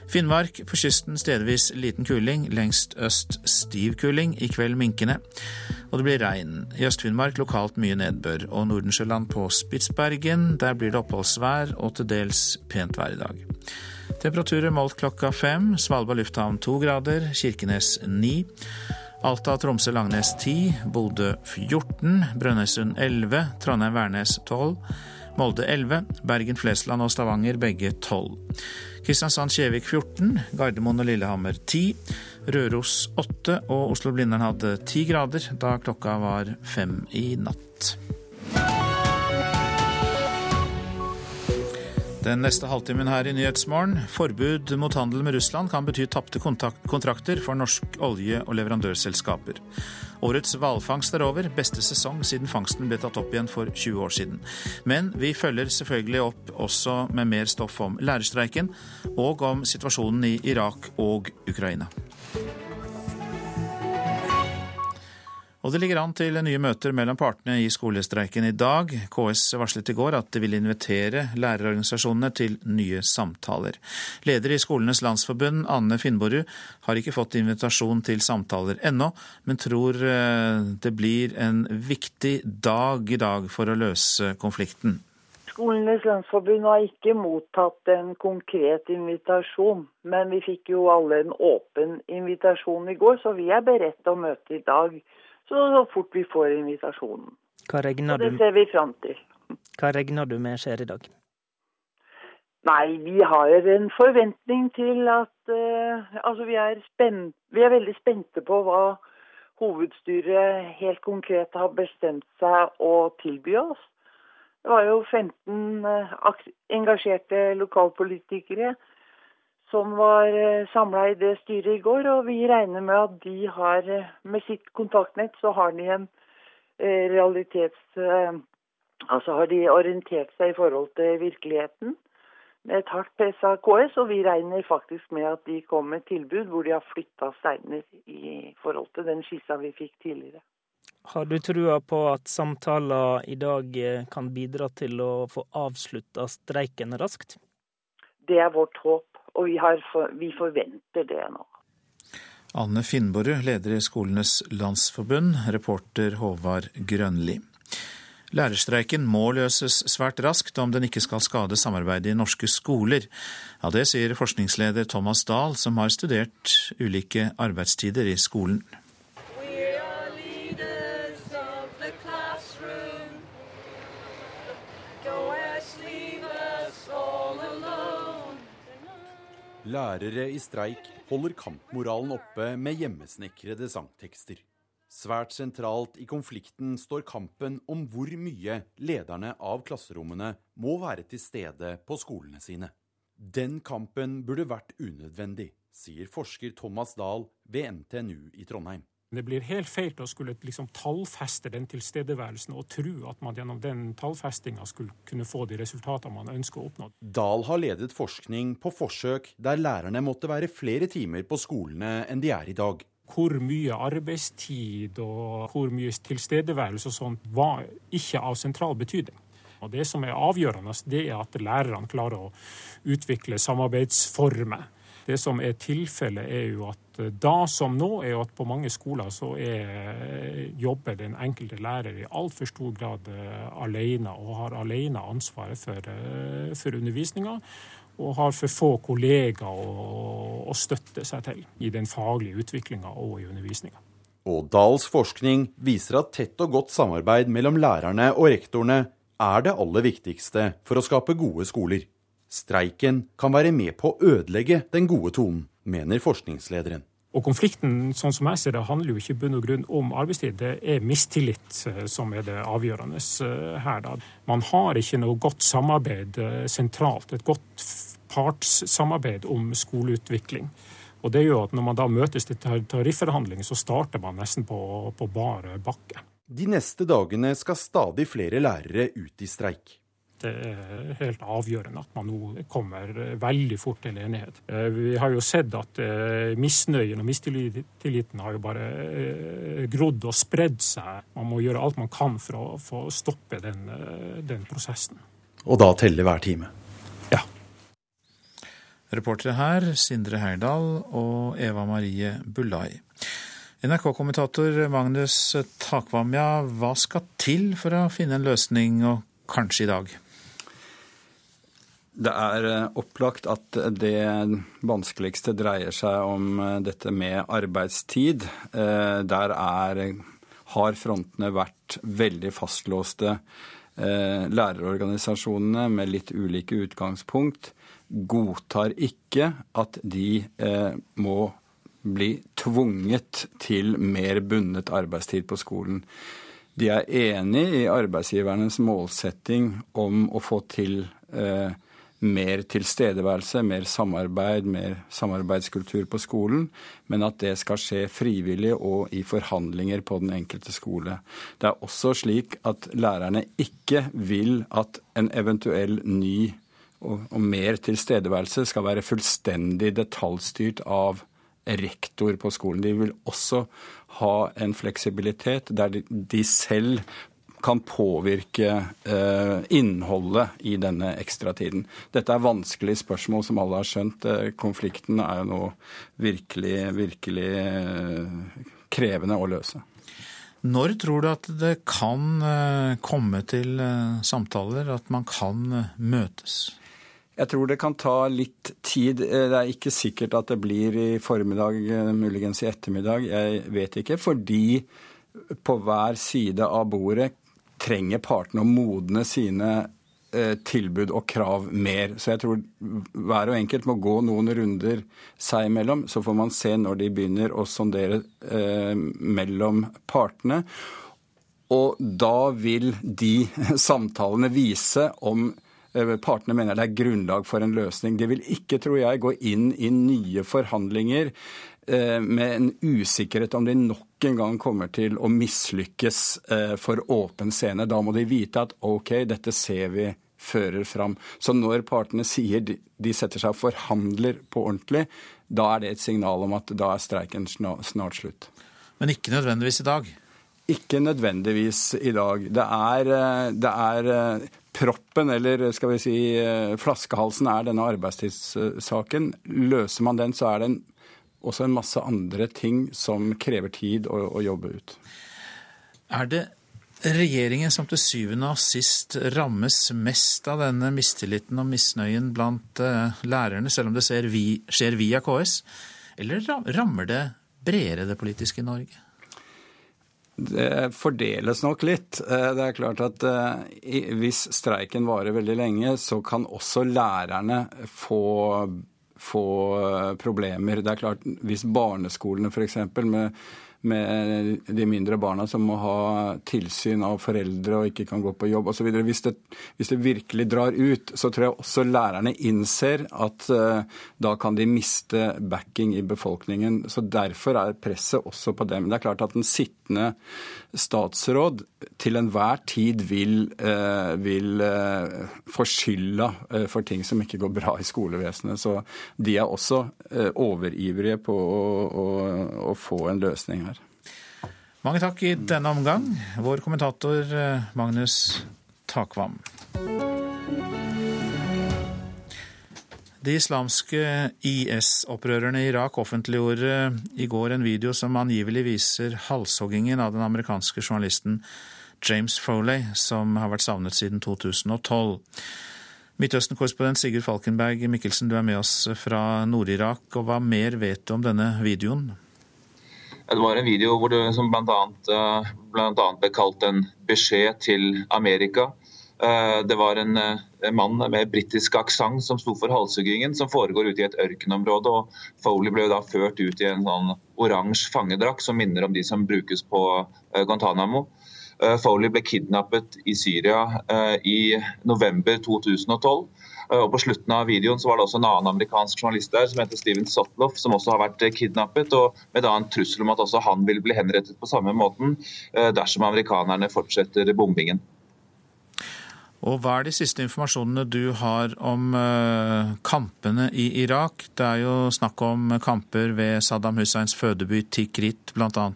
Finnmark på kysten stedvis liten kuling, lengst øst stiv kuling, i kveld minkende. Og det blir regn. I Øst-Finnmark lokalt mye nedbør. Og Nordensjøland på Spitsbergen, der blir det oppholdsvær og til dels pent vær i dag. Temperaturer målt klokka fem. Svalbard lufthavn to grader. Kirkenes ni. Alta, Tromsø, Langnes 10, Bodø 14, Brønnøysund 11, Trondheim-Værnes 12, Molde 11, Bergen-Flesland og Stavanger begge 12. Kristiansand-Kjevik 14, Gardermoen og Lillehammer 10, Røros 8 og Oslo-Blindern hadde 10 grader da klokka var fem i natt. Den neste halvtimen her i Nyhetsmorgen. Forbud mot handel med Russland kan bety tapte kontrakter for norsk olje- og leverandørselskaper. Årets hvalfangst er over, beste sesong siden fangsten ble tatt opp igjen for 20 år siden. Men vi følger selvfølgelig opp også med mer stoff om lærerstreiken og om situasjonen i Irak og Ukraina. Og det ligger an til nye møter mellom partene i skolestreiken i dag. KS varslet i går at de vil invitere lærerorganisasjonene til nye samtaler. Leder i Skolenes landsforbund, Anne Finnborud, har ikke fått invitasjon til samtaler ennå, men tror eh, det blir en viktig dag i dag for å løse konflikten. Skolenes landsforbund har ikke mottatt en konkret invitasjon, men vi fikk jo alle en åpen invitasjon i går, så vi er beredt til å møte i dag så, så fort vi får invitasjonen. Hva regner, det ser vi fram til. Hva regner du med skjer i dag? Nei, vi har en forventning til at uh, Altså, vi er, vi er veldig spente på hva hovedstyret helt konkret har bestemt seg å tilby oss. Det var jo 15 uh, engasjerte lokalpolitikere som var eh, samla i det styret i går. Og vi regner med at de har, eh, med sitt kontaktnett, så har de en eh, realitets... Altså har de orientert seg i forhold til virkeligheten med et hardt press av KS, og vi regner faktisk med at de kommer med tilbud hvor de har flytta steiner i forhold til den skissa vi fikk tidligere. Har du trua på at samtaler i dag kan bidra til å få avslutta streiken raskt? Det er vårt håp og vi, for, vi forventer det nå. Anne Finnborg, leder i Skolenes landsforbund, reporter Håvard Grønli. Lærerstreiken må løses svært raskt om den ikke skal skade samarbeidet i norske skoler. Ja, Det sier forskningsleder Thomas Dahl, som har studert ulike arbeidstider i skolen. Lærere i streik holder kampmoralen oppe med hjemmesnekrede sangtekster. Svært sentralt i konflikten står kampen om hvor mye lederne av klasserommene må være til stede på skolene sine. Den kampen burde vært unødvendig, sier forsker Thomas Dahl ved NTNU i Trondheim. Det blir helt feil å skulle liksom tallfeste den tilstedeværelsen og tro at man gjennom den tallfestinga skulle kunne få de resultatene man ønsker å oppnå. Dahl har ledet forskning på forsøk der lærerne måtte være flere timer på skolene enn de er i dag. Hvor mye arbeidstid og hvor mye tilstedeværelse og sånt var ikke av sentral betydning. Og Det som er avgjørende, det er at lærerne klarer å utvikle samarbeidsformer det som er tilfellet, er jo at eh, da som nå, er at på mange skoler så er, jobber den enkelte lærer i altfor stor grad eh, alene, og har alene ansvaret for, eh, for undervisninga. Og har for få kollegaer å, å støtte seg til i den faglige utviklinga og i undervisninga. Og Dahls forskning viser at tett og godt samarbeid mellom lærerne og rektorene er det aller viktigste for å skape gode skoler. Streiken kan være med på å ødelegge den gode tonen, mener forskningslederen. Og Konflikten sånn som jeg ser det, handler jo ikke i bunn og grunn om arbeidstid. Det er mistillit eh, som er det avgjørende eh, her. Da. Man har ikke noe godt samarbeid eh, sentralt, et godt partssamarbeid om skoleutvikling. Og det gjør at Når man da møtes til tarifforhandling, så starter man nesten på, på bare bakke. De neste dagene skal stadig flere lærere ut i streik det er helt avgjørende at man nå kommer veldig fort til enighet. Eh, vi har jo sett at eh, misnøyen og mistilliten har jo bare eh, grodd og spredd seg. Man må gjøre alt man kan for å få stoppe den, den prosessen. Og da telle hver time? Ja. Reportere her Sindre Heyerdahl og Eva Marie Bullai. NRK-kommentator Magnus Takvamja, hva skal til for å finne en løsning, og kanskje i dag? Det er eh, opplagt at det vanskeligste dreier seg om eh, dette med arbeidstid. Eh, der er, har frontene vært veldig fastlåste. Lærerorganisasjonene med litt ulike utgangspunkt godtar ikke at de må bli tvunget til mer bundet arbeidstid på skolen. De er enig i arbeidsgivernes målsetting om å få til eh, mer tilstedeværelse, mer samarbeid, mer samarbeidskultur på skolen, men at det skal skje frivillig og i forhandlinger på den enkelte skole. Det er også slik at lærerne ikke vil at en eventuell ny og, og mer tilstedeværelse skal være fullstendig detaljstyrt av rektor på skolen. De vil også ha en fleksibilitet der de, selv kan påvirke eh, innholdet i denne ekstratiden. Dette er vanskelige spørsmål, som alle har skjønt. Eh, konflikten er jo nå virkelig, virkelig eh, krevende å løse. Når tror du at det kan eh, komme til samtaler, at man kan møtes? Jeg tror det kan ta litt tid. Det er ikke sikkert at det blir i formiddag, muligens i ettermiddag. Jeg vet ikke. Fordi på hver side av bordet trenger partene å modne sine eh, tilbud og krav mer. Så jeg tror hver og enkelt må gå noen runder seg imellom. Så får man se når de begynner å sondere eh, mellom partene. Og da vil de (laughs) samtalene vise om eh, partene mener det er grunnlag for en løsning. De vil ikke, tror jeg, gå inn i nye forhandlinger med en usikkerhet om de nok en gang kommer til å mislykkes eh, for åpen scene. Da må de vite at OK, dette ser vi fører fram. Så når partene sier de setter seg og forhandler på ordentlig, da er det et signal om at da er streiken snart slutt. Men ikke nødvendigvis i dag? Ikke nødvendigvis i dag. Det er, eh, det er proppen, eller skal vi si flaskehalsen, er denne arbeidstidssaken. Løser man den, så er det en også en masse andre ting som krever tid å, å jobbe ut. Er det regjeringen som til syvende og sist rammes mest av denne mistilliten og misnøyen blant uh, lærerne, selv om det vi, skjer via KS? Eller rammer det bredere det politiske Norge? Det fordeles nok litt. Eh, det er klart at eh, hvis streiken varer veldig lenge, så kan også lærerne få få eh, problemer. Det er klart, Hvis barneskolene f.eks. med med de mindre barna som må ha tilsyn av foreldre og ikke kan gå på jobb osv. Hvis, det, hvis det virkelig drar ut, så tror jeg også lærerne innser at uh, da kan de miste backing i befolkningen. Så Derfor er presset også på dem. Det er klart at den sittende statsråd til enhver tid vil, uh, vil uh, få skylda for ting som ikke går bra i skolevesenet. Så de er også overivrige på å, å, å få en løsning her. Mange takk i denne omgang, vår kommentator eh, Magnus Takvam. De islamske IS-opprørerne i Irak offentliggjorde i går en video som angivelig viser halshoggingen av den amerikanske journalisten James Foley, som har vært savnet siden 2012. Midtøsten-korrespondent Sigurd Falkenberg Mikkelsen, du er med oss fra Nord-Irak. og Hva mer vet du om denne videoen? Det var en video hvor det, som bl.a. Eh, ble kalt en beskjed til Amerika. Eh, det var en, eh, mann med britisk aksent som sto for halshuggingen, som foregår ute i et ørkenområde. og Foley ble da ført ut i en sånn oransje fangedrakt som minner om de som brukes på Guantánamo. Foley ble kidnappet i Syria i november 2012. Eh, og På slutten av videoen så var det også en annen amerikansk journalist der som heter Steven Sotloff, som også har vært eh, kidnappet, og med da en trussel om at også han vil bli henrettet på samme måten eh, dersom amerikanerne fortsetter bombingen. Og Hva er de siste informasjonene du har om kampene i Irak? Det er jo snakk om kamper ved Saddam Husseins fødeby Tikrit bl.a.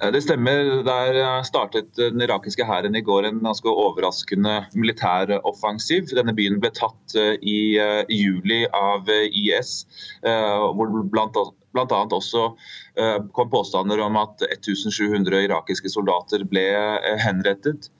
Eh, det stemmer. Der eh, startet den irakiske hæren i går en ganske overraskende militær offensiv. Denne byen ble tatt eh, i juli av IS, hvor blant bl.a. også kom påstander om at 1700 irakiske soldater ble henrettet.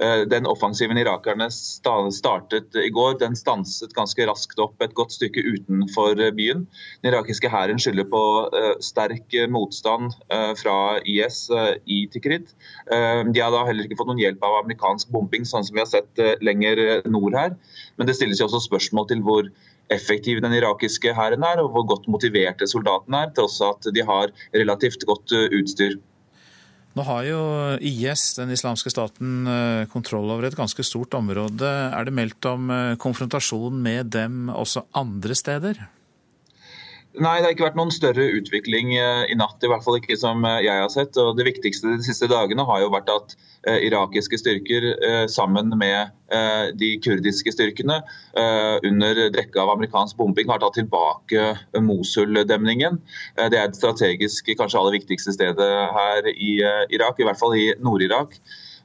Eh, den offensiven irakerne startet i går, den stanset ganske raskt opp et godt stykke utenfor eh, byen. Den irakiske hæren skylder på eh, sterk motstand fra IS i Tikrit. De har da heller ikke fått noen hjelp av amerikansk bombing, sånn som vi har sett lenger nord her. Men det stilles jo også spørsmål til hvor effektiv den irakiske hæren er, og hvor godt motiverte soldatene er, tross at de har relativt godt utstyr. Nå har jo IS, den islamske staten, kontroll over et ganske stort område. Er det meldt om konfrontasjon med dem også andre steder? Nei, det har ikke vært noen større utvikling eh, i natt. i hvert fall ikke som eh, jeg har sett. Og Det viktigste de siste dagene har jo vært at eh, irakiske styrker sammen med de kurdiske styrkene under dekke av amerikansk bombing har tatt tilbake Mosul-demningen. Det er det strategisk kanskje aller viktigste stedet her i Irak, i hvert fall i Nord-Irak.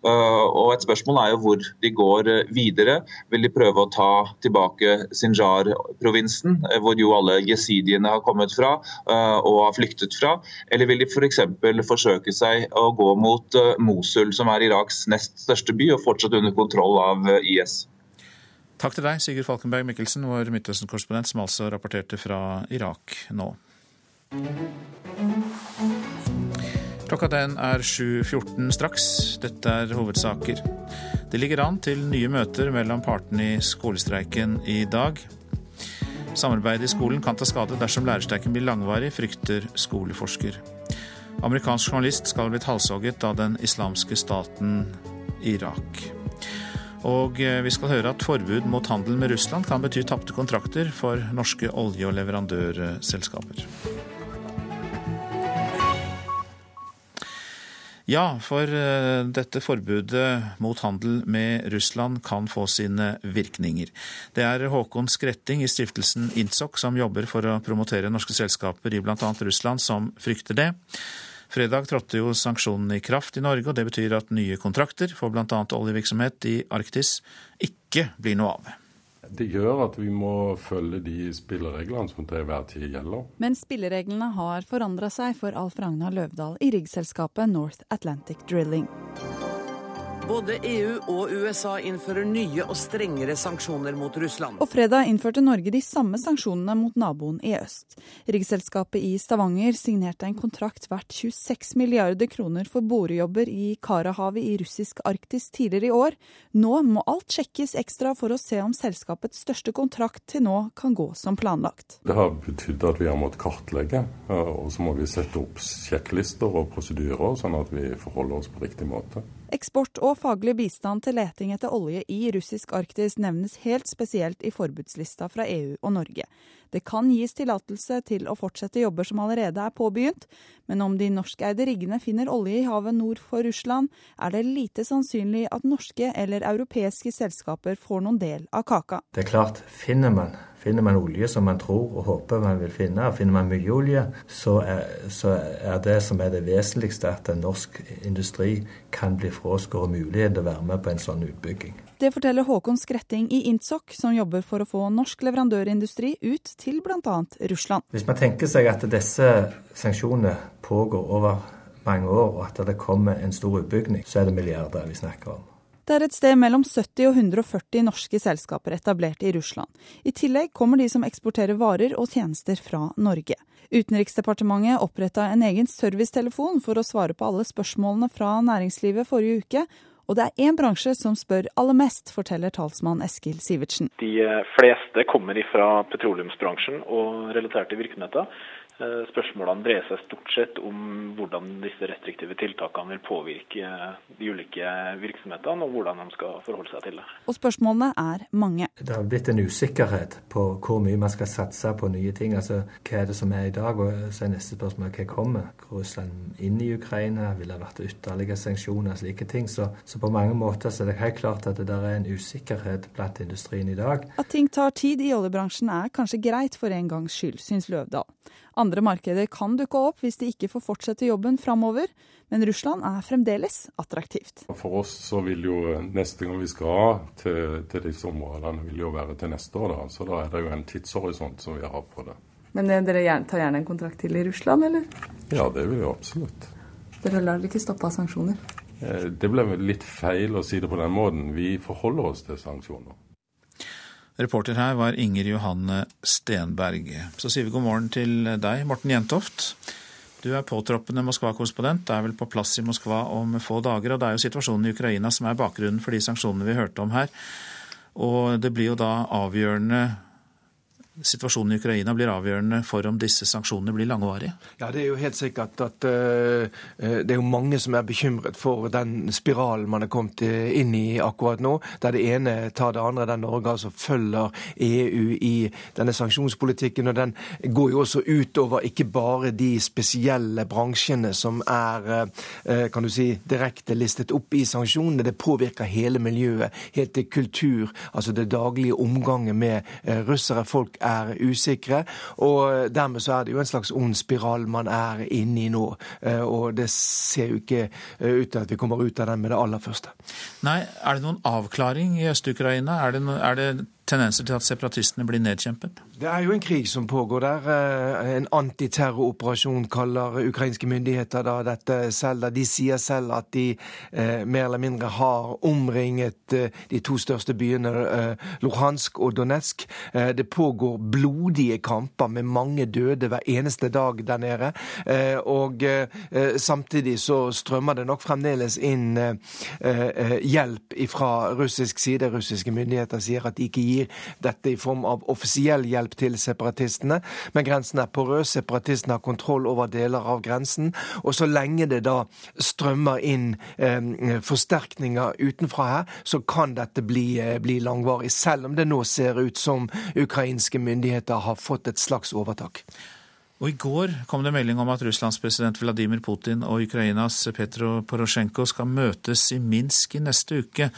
Eh, og Et spørsmål er jo hvor de går eh, videre. Vil de prøve å ta tilbake Sinjar-provinsen, eh, hvor jo alle jesidiene har kommet fra og har flyktet fra? Eller vil de f.eks. For forsøke seg å gå mot Mosul, som er Iraks nest største by, og fortsatt under kontroll av IS? Takk til deg, Sigurd Falkenberg Mikkelsen, vår Midtøsten-korrespondent, som altså rapporterte fra Irak nå. Klokka den er 7.14 straks. Dette er hovedsaker. Det ligger an til nye møter mellom partene i skolestreiken i dag. Samarbeidet i skolen kan ta skade dersom lærerstreiken blir langvarig, frykter skoleforsker. Amerikansk journalist skal ha blitt halshogget av den islamske staten Irak. Og eh, vi skal høre at forbud mot handel med Russland kan bety tapte kontrakter for norske olje- og leverandørselskaper. Ja, for eh, dette forbudet mot handel med Russland kan få sine virkninger. Det er Håkon Skretting i stiftelsen Intsok som jobber for å promotere norske selskaper i bl.a. Russland, som frykter det. Fredag trådte jo sanksjonene i kraft i Norge, og det betyr at nye kontrakter for bl.a. oljevirksomhet i Arktis ikke blir noe av. Det gjør at vi må følge de spillereglene som til hver tid gjelder. Men spillereglene har forandra seg for Alf Ragnar Løvdahl i riggselskapet North Atlantic Drilling. Både EU og USA innfører nye og strengere sanksjoner mot Russland. Og fredag innførte Norge de samme sanksjonene mot naboen i øst. Riggselskapet i Stavanger signerte en kontrakt verdt 26 milliarder kroner for borejobber i Karahavet i russisk Arktis tidligere i år. Nå må alt sjekkes ekstra for å se om selskapets største kontrakt til nå kan gå som planlagt. Det har betydd at vi har måttet kartlegge, og så må vi sette opp sjekklister og prosedyrer, sånn at vi forholder oss på riktig måte. Eksport og faglig bistand til leting etter olje i russisk Arktis nevnes helt spesielt i forbudslista fra EU og Norge. Det kan gis tillatelse til å fortsette jobber som allerede er påbegynt, men om de norskeide riggene finner olje i havet nord for Russland, er det lite sannsynlig at norske eller europeiske selskaper får noen del av kaka. Det er klart, finner man Finner man olje som man tror og håper man vil finne, og finner man mye olje, så er, så er det som er det vesentligste, at en norsk industri kan bli fraskåret muligheten til å være med på en sånn utbygging. Det forteller Håkon Skretting i Intsok, som jobber for å få norsk leverandørindustri ut til bl.a. Russland. Hvis man tenker seg at disse sanksjonene pågår over mange år, og at det kommer en stor utbygging, så er det milliarder vi snakker om. Det er et sted mellom 70 og 140 norske selskaper etablert i Russland. I tillegg kommer de som eksporterer varer og tjenester fra Norge. Utenriksdepartementet oppretta en egen servicetelefon for å svare på alle spørsmålene fra næringslivet forrige uke. Og det er én bransje som spør aller mest, forteller talsmann Eskil Sivertsen. De fleste kommer fra petroleumsbransjen og relaterte virksomheter. Eh, spørsmålene dreier seg stort sett om hvordan disse restriktive tiltakene vil påvirke de ulike virksomhetene, og hvordan de skal forholde seg til det. Og spørsmålene er mange. Det har blitt en usikkerhet på hvor mye man skal satse på nye ting. Altså hva er det som er i dag, og så er neste spørsmål hva kommer? Russland inn i Ukraina? Vil det vært ytterligere sanksjoner? Slike ting. Så, så, på mange måter så er det helt klart at det der er en usikkerhet blant industrien i dag. At ting tar tid i oljebransjen er kanskje greit for en gangs skyld, syns Løvdahl. Andre markeder kan dukke opp hvis de ikke får fortsette jobben framover, men Russland er fremdeles attraktivt. For oss så vil jo neste gang vi skal til, til disse områdene, vil jo være til neste år. da, Så da er det jo en tidshorisont som vi har på det. Men eh, dere tar gjerne en kontrakt til i Russland, eller? Ja, det vil vi absolutt. Dere lar dere ikke stoppe av sanksjoner? Eh, det ble litt feil å si det på den måten. Vi forholder oss til sanksjoner. Reporter her var Inger Johanne Stenberg. Så sier vi god morgen til deg, Morten Jentoft. Du er påtroppende Moskva-korrespondent, er vel på plass i Moskva om få dager. Og det er jo situasjonen i Ukraina som er bakgrunnen for de sanksjonene vi hørte om her. Og det blir jo da avgjørende situasjonen i Ukraina blir avgjørende for om disse sanksjonene blir langvarige? Ja, Det er jo helt sikkert at uh, det er jo mange som er bekymret for den spiralen man er kommet inn i akkurat nå, der det ene tar det andre. Der Norge altså følger EU i denne sanksjonspolitikken. og Den går jo også utover ikke bare de spesielle bransjene som er uh, kan du si, direkte listet opp i sanksjonene. Det påvirker hele miljøet, helt til kultur, altså det daglige omgangen med uh, russere. Folk er usikre. Og dermed så er det jo en slags ond spiral man er inne i nå. Eh, og det ser jo ikke eh, ut til at vi kommer ut av den med det aller første. Nei, er det noen avklaring i Øst-Ukraina? Er, er, det tendenser til at separatistene blir nedkjempet? Det er jo en krig som pågår der. Eh, en antiterroroperasjon kaller ukrainske myndigheter da dette selv. De sier selv at de eh, mer eller mindre har omringet eh, de to største byene, eh, Luhansk og Donetsk. Eh, det pågår blodige kamper med mange døde hver eneste dag der nede. Eh, og samtidig så strømmer det nok fremdeles inn hjelp fra russisk side. Russiske myndigheter sier at de ikke gir gir dette i form av offisiell hjelp til separatistene. Men grensen er porøs. Separatistene har kontroll over deler av grensen. Og så lenge det da strømmer inn eh, forsterkninger utenfra her, så kan dette bli, eh, bli langvarig. Selv om det nå ser ut som ukrainske myndigheter har fått et slags overtak. Og I går kom det melding om at Russlands president Vladimir Putin og Ukrainas Petro Porosjenko skal møtes i Minsk i neste uke.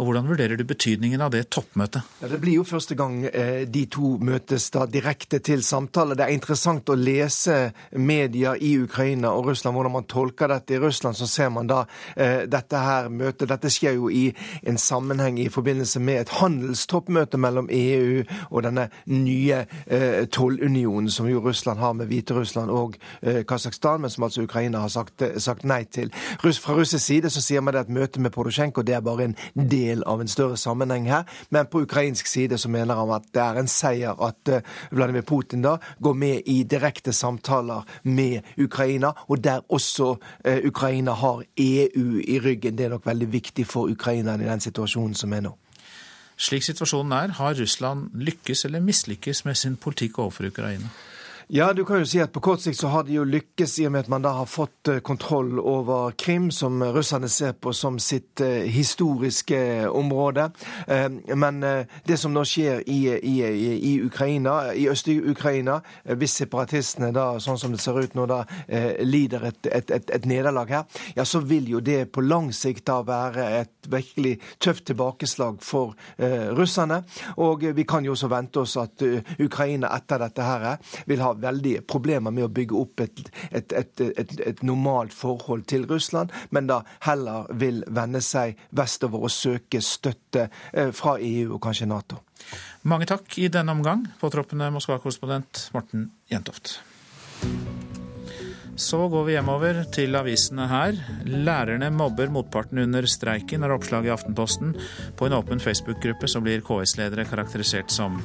Og Hvordan vurderer du betydningen av det toppmøtet? Ja, det blir jo første gang eh, de to møtes da direkte til samtale. Det er interessant å lese media i Ukraina og Russland, hvordan man tolker dette. I Russland så ser man da eh, dette her møtet. Dette skjer jo i en sammenheng i forbindelse med et handelstoppmøte mellom EU og denne nye eh, tollunionen som jo Russland har med Hviterussland og Kasakhstan, men som altså Ukraina har sagt, sagt nei til. Fra russisk side så sier man det at møtet med Porosjenko det er bare en del del av en større sammenheng her. Men på ukrainsk side så mener han at det er en seier at eh, Vladimir Putin da går med i direkte samtaler med Ukraina, og der også eh, Ukraina har EU i ryggen. Det er nok veldig viktig for Ukraina i den situasjonen som er nå. Slik situasjonen er, har Russland lykkes eller mislykkes med sin politikk overfor Ukraina? Ja, du kan jo si at på kort sikt så har de jo lykkes i og med at man da har fått eh, kontroll over Krim, som russerne ser på som sitt eh, historiske område. Eh, men det som nå skjer i, i, i Ukraina, i Øst-Ukraina, hvis separatistene da, sånn som det ser ut nå, da lider et, et, et, et nederlag her, ja, så vil jo det på lang sikt da være et virkelig tøft tilbakeslag for russerne. Og vi kan jo også vente oss at Ukraina etter dette her vil ha veldig problemer med å bygge opp et, et, et, et, normalt forhold til Russland, men da heller vil vende seg vestover og søke støtte eh, fra EU og kanskje Nato. Mange takk i denne omgang, påtroppende Moskva-korrespondent Morten Jentoft. Så går vi hjemover til avisene her. Lærerne mobber motparten under streiken, er oppslaget i Aftenposten. På en åpen Facebook-gruppe så blir KS-ledere karakterisert som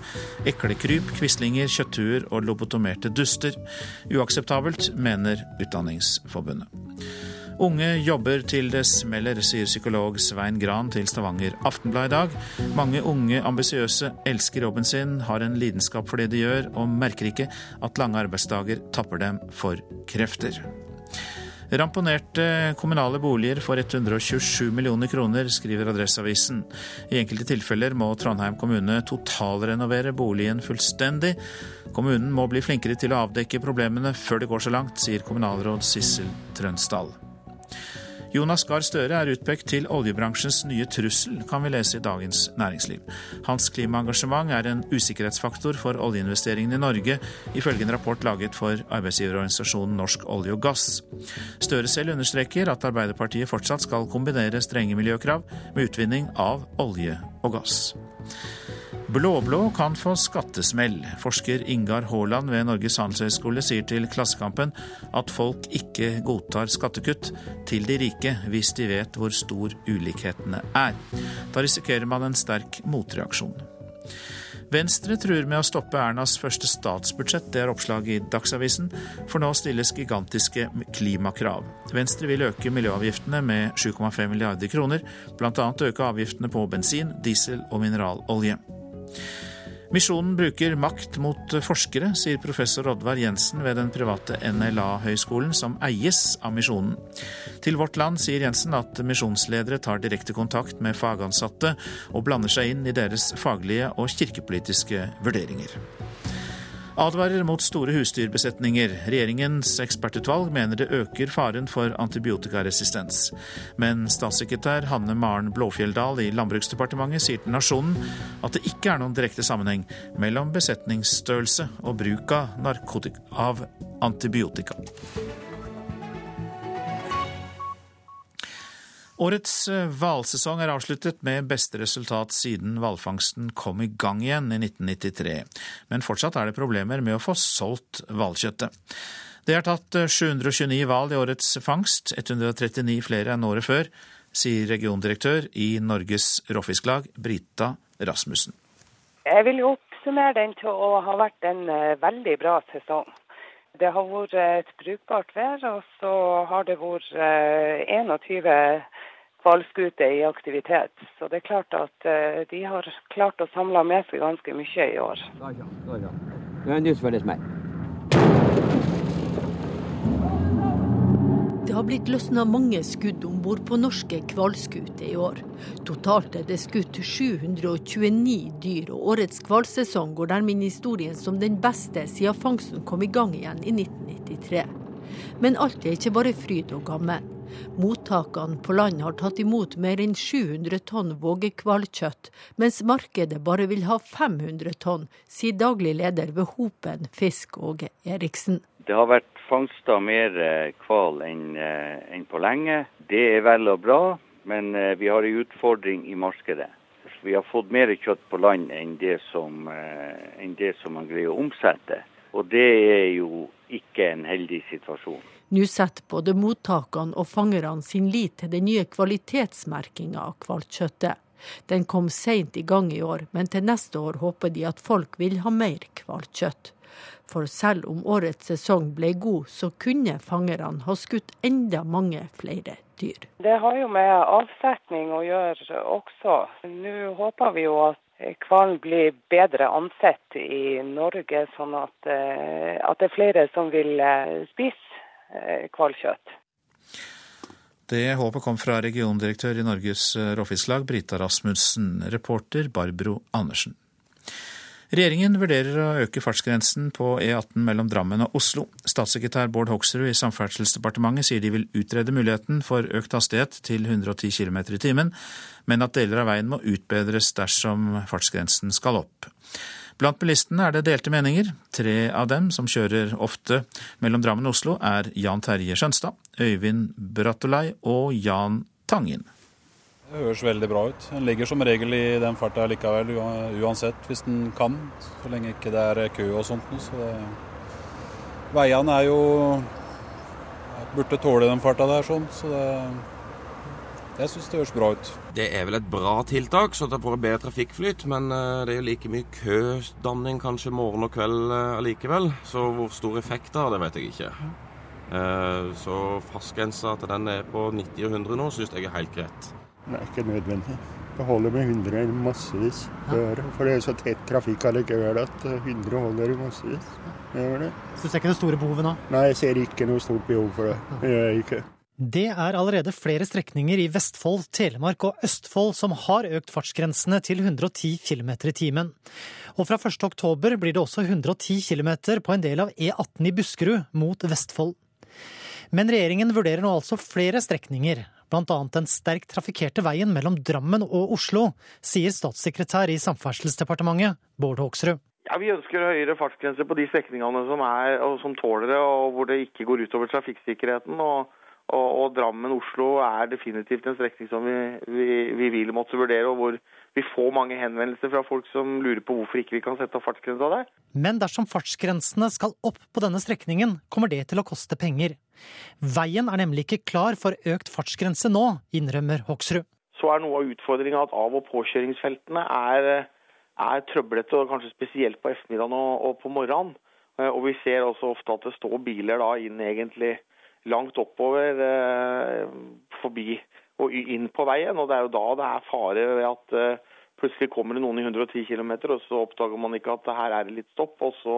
eklekryp, quislinger, kjøtthuer og lobotomerte duster. Uakseptabelt, mener Utdanningsforbundet. Unge jobber til det smeller, sier psykolog Svein Gran til Stavanger Aftenblad i dag. Mange unge ambisiøse elsker jobben sin, har en lidenskap for det de gjør, og merker ikke at lange arbeidsdager tapper dem for krefter. Ramponerte kommunale boliger for 127 millioner kroner, skriver Adresseavisen. I enkelte tilfeller må Trondheim kommune totalrenovere boligen fullstendig. Kommunen må bli flinkere til å avdekke problemene før det går så langt, sier kommunalråd Sissel Trønsdal. Jonas Gahr Støre er utpekt til oljebransjens nye trussel, kan vi lese i Dagens Næringsliv. Hans klimaengasjement er en usikkerhetsfaktor for oljeinvesteringene i Norge, ifølge en rapport laget for arbeidsgiverorganisasjonen Norsk olje og gass. Støre selv understreker at Arbeiderpartiet fortsatt skal kombinere strenge miljøkrav med utvinning av olje og gass. Blå-blå kan få skattesmell. Forsker Ingar Haaland ved Norges handelshøyskole sier til Klassekampen at folk ikke godtar skattekutt til de rike hvis de vet hvor stor ulikhetene er. Da risikerer man en sterk motreaksjon. Venstre truer med å stoppe Ernas første statsbudsjett, det er oppslag i Dagsavisen, for nå stilles gigantiske klimakrav. Venstre vil øke miljøavgiftene med 7,5 milliarder kroner, bl.a. øke avgiftene på bensin, diesel og mineralolje. Misjonen bruker makt mot forskere, sier professor Oddvar Jensen ved den private NLA-høgskolen, som eies av Misjonen. Til Vårt Land sier Jensen at misjonsledere tar direkte kontakt med fagansatte og blander seg inn i deres faglige og kirkepolitiske vurderinger advarer mot store husdyrbesetninger. Regjeringens ekspertutvalg mener det øker faren for antibiotikaresistens. Men statssekretær Hanne Maren Blåfjelldal i Landbruksdepartementet sier til Nasjonen at det ikke er noen direkte sammenheng mellom besetningsstørrelse og bruk av, av antibiotika. Årets eh, hvalsesong er avsluttet med beste resultat siden hvalfangsten kom i gang igjen i 1993. Men fortsatt er det problemer med å få solgt hvalkjøttet. Det er tatt 729 eh, hval i årets fangst, 139 flere enn året før, sier regiondirektør i Norges Råfisklag, Brita Rasmussen. Jeg vil oppsummere den til å ha vært en eh, veldig bra sesong. Det har vært et brukbart vær, og så har det vært 21 hvalskuter i aktivitet. Så det er klart at uh, de har klart å samle med seg ganske mye i år. Det har blitt løsna mange skudd om bord på norske hvalskuter i år. Totalt er det skutt 729 dyr, og årets hvalsesong går dermed inn i historien som den beste siden fangsten kom i gang igjen i 1993. Men alt er ikke bare fryd og gammen. Mottakene på land har tatt imot mer enn 700 tonn vågehvalkjøtt, mens markedet bare vil ha 500 tonn, sier daglig leder ved Hopen Fisk Åge Eriksen. Det har vært fangsta mer hval enn enn på lenge. Det er vel og bra, men eh, vi har en utfordring i markedet. Vi har fått mer kjøtt på land enn det som, eh, enn det som man greier å omsette. Og det er jo ikke en heldig situasjon. Nå setter både mottakene og fangerne sin lit til den nye kvalitetsmerkinga av hvalkjøttet. Den kom seint i gang i år, men til neste år håper de at folk vil ha mer hvalkjøtt. For selv om årets sesong ble god, så kunne fangerne ha skutt enda mange flere dyr. Det har jo med avsetning å gjøre også. Nå håper vi jo at hvalen blir bedre ansett i Norge, sånn at, eh, at det er flere som vil eh, spise hvalkjøtt. Det håpet kom fra regiondirektør i Norges Råfisklag, Brita Rasmussen. Reporter Barbro Andersen. Regjeringen vurderer å øke fartsgrensen på E18 mellom Drammen og Oslo. Statssekretær Bård Hoksrud i Samferdselsdepartementet sier de vil utrede muligheten for økt hastighet til 110 km i timen, men at deler av veien må utbedres dersom fartsgrensen skal opp. Blant bilistene er det delte meninger. Tre av dem som kjører ofte mellom Drammen og Oslo, er Jan Terje Skjønstad, Øyvind Brattolei og Jan Tangen. Det høres veldig bra ut. Den ligger som regel i den farta likevel, uansett hvis den kan. Så lenge ikke det er kø og sånt. Så det... Veiene er jo burde tåle den farta der, sånn. Så det jeg syns det høres bra ut. Det er vel et bra tiltak, så det får bedre trafikkflyt. Men eh, det er jo like mye kødanning kanskje morgen og kveld eh, allikevel. Så hvor stor effekt det har, det vet jeg ikke. Eh, så fastgrensa til den er på 90 og 100 nå, syns jeg er helt greit. Det er ikke nødvendig. Det holder med 100 massevis. For det er så tett trafikk allikevel at 100 holder i massevis. Det gjør det. Så du ser ikke det store behovet nå? Nei, jeg ser ikke noe stort behov for det. Det gjør jeg ikke. Det er allerede flere strekninger i Vestfold, Telemark og Østfold som har økt fartsgrensene til 110 km i timen. Og fra 1. oktober blir det også 110 km på en del av E18 i Buskerud mot Vestfold. Men regjeringen vurderer nå altså flere strekninger, bl.a. den sterkt trafikkerte veien mellom Drammen og Oslo, sier statssekretær i Samferdselsdepartementet Bård Hoksrud. Ja, Vi ønsker høyere fartsgrenser på de strekningene som, er, som tåler det, og hvor det ikke går utover trafikksikkerheten. og og, og Drammen-Oslo er definitivt en strekning som vi, vi, vi, vil måtte vurdere, og hvor vi får mange henvendelser fra folk som lurer på hvorfor ikke vi kan sette opp fartsgrensa der. Men dersom fartsgrensene skal opp på denne strekningen, kommer det til å koste penger. Veien er nemlig ikke klar for økt fartsgrense nå, innrømmer Hoksrud. Så er noe av utfordringa at av- og påkjøringsfeltene er, er trøblete, og kanskje spesielt på ettermiddagen og, og på morgenen. Og vi ser også ofte at det står biler da inn egentlig langt oppover eh, forbi og inn på veien. og Det er jo da det er fare ved at eh, plutselig kommer det noen i 110 km, og så oppdager man ikke at her er det litt stopp, og så,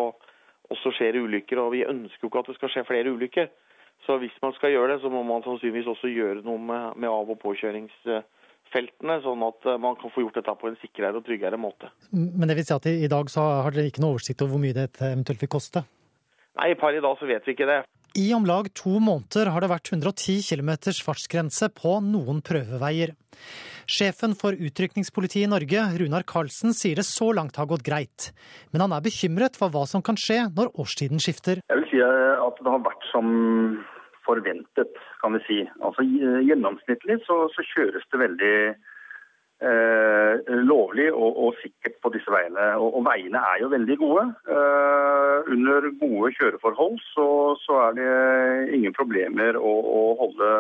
og så skjer det ulykker. Og vi ønsker jo ikke at det skal skje flere ulykker. Så hvis man skal gjøre det, så må man sannsynligvis også gjøre noe med, med av- og påkjøringsfeltene, sånn at eh, man kan få gjort dette på en sikrere og tryggere måte. Men det vil si at i i dag så har dere ikke noe oversikt over hvor mye det eventuelt vil koste? Nei, per i dag så vet vi ikke det. I om lag to måneder har det vært 110 km fartsgrense på noen prøveveier. Sjefen for utrykningspolitiet i Norge, Runar Karlsen, sier det så langt har gått greit. Men han er bekymret for hva som kan skje når årstiden skifter. Jeg vil si at det har vært som forventet, kan vi si. Altså Gjennomsnittlig så, så kjøres det veldig eh, lovlig og, og, sikkert på disse veiene. Og, og veiene er jo veldig gode. Eh, under gode kjøreforhold så, så, er det ingen problemer å, å holde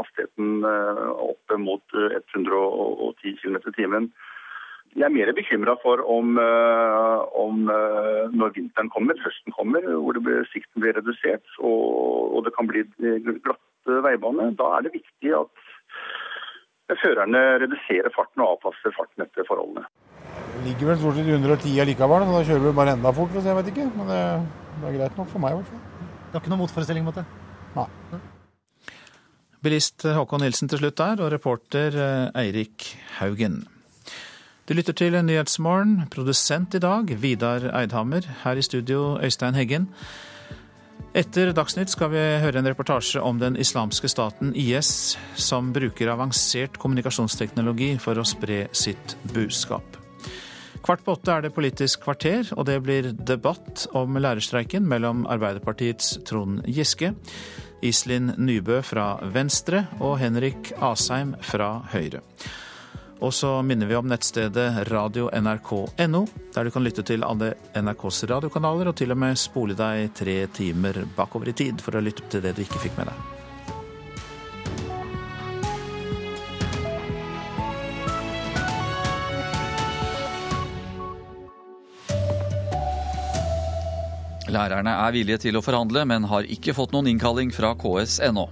hastigheten opp oppe mot 110 km i timen. Jeg er mer bekymra for om, om, når vinteren kommer, høsten kommer, hvor blir, sikten blir redusert og, og det kan bli glatt veibane. Da er det viktig at førerne reduserer farten og avpasser farten etter forholdene. Det ligger vel stort sett i 110 allikevel, så da kjører vi bare enda fortere. Jeg vet ikke, men det, det, er greit nok for meg i hvert fall. Det har ikke noen motforestilling mot det? Nei. Bilist Håkon Nilsen til slutt der, og reporter Eirik Haugen. Du lytter til Nyhetsmorgen. Produsent i dag Vidar Eidhammer. Her i studio Øystein Heggen. Etter Dagsnytt skal vi høre en reportasje om den islamske staten IS, som bruker avansert kommunikasjonsteknologi for å spre sitt budskap. Kvart på åtte er det Politisk kvarter, og det blir debatt om lærerstreiken mellom Arbeiderpartiets Trond Giske, Iselin Nybø fra Venstre og Henrik Asheim fra Høyre. Og så minner vi om nettstedet radio.nrk.no, der du kan lytte til alle NRKs radiokanaler og til og med spole deg tre timer bakover i tid for å lytte til det du ikke fikk med deg. Lærerne er villige til å forhandle, men har ikke fått noen innkalling fra KS ennå.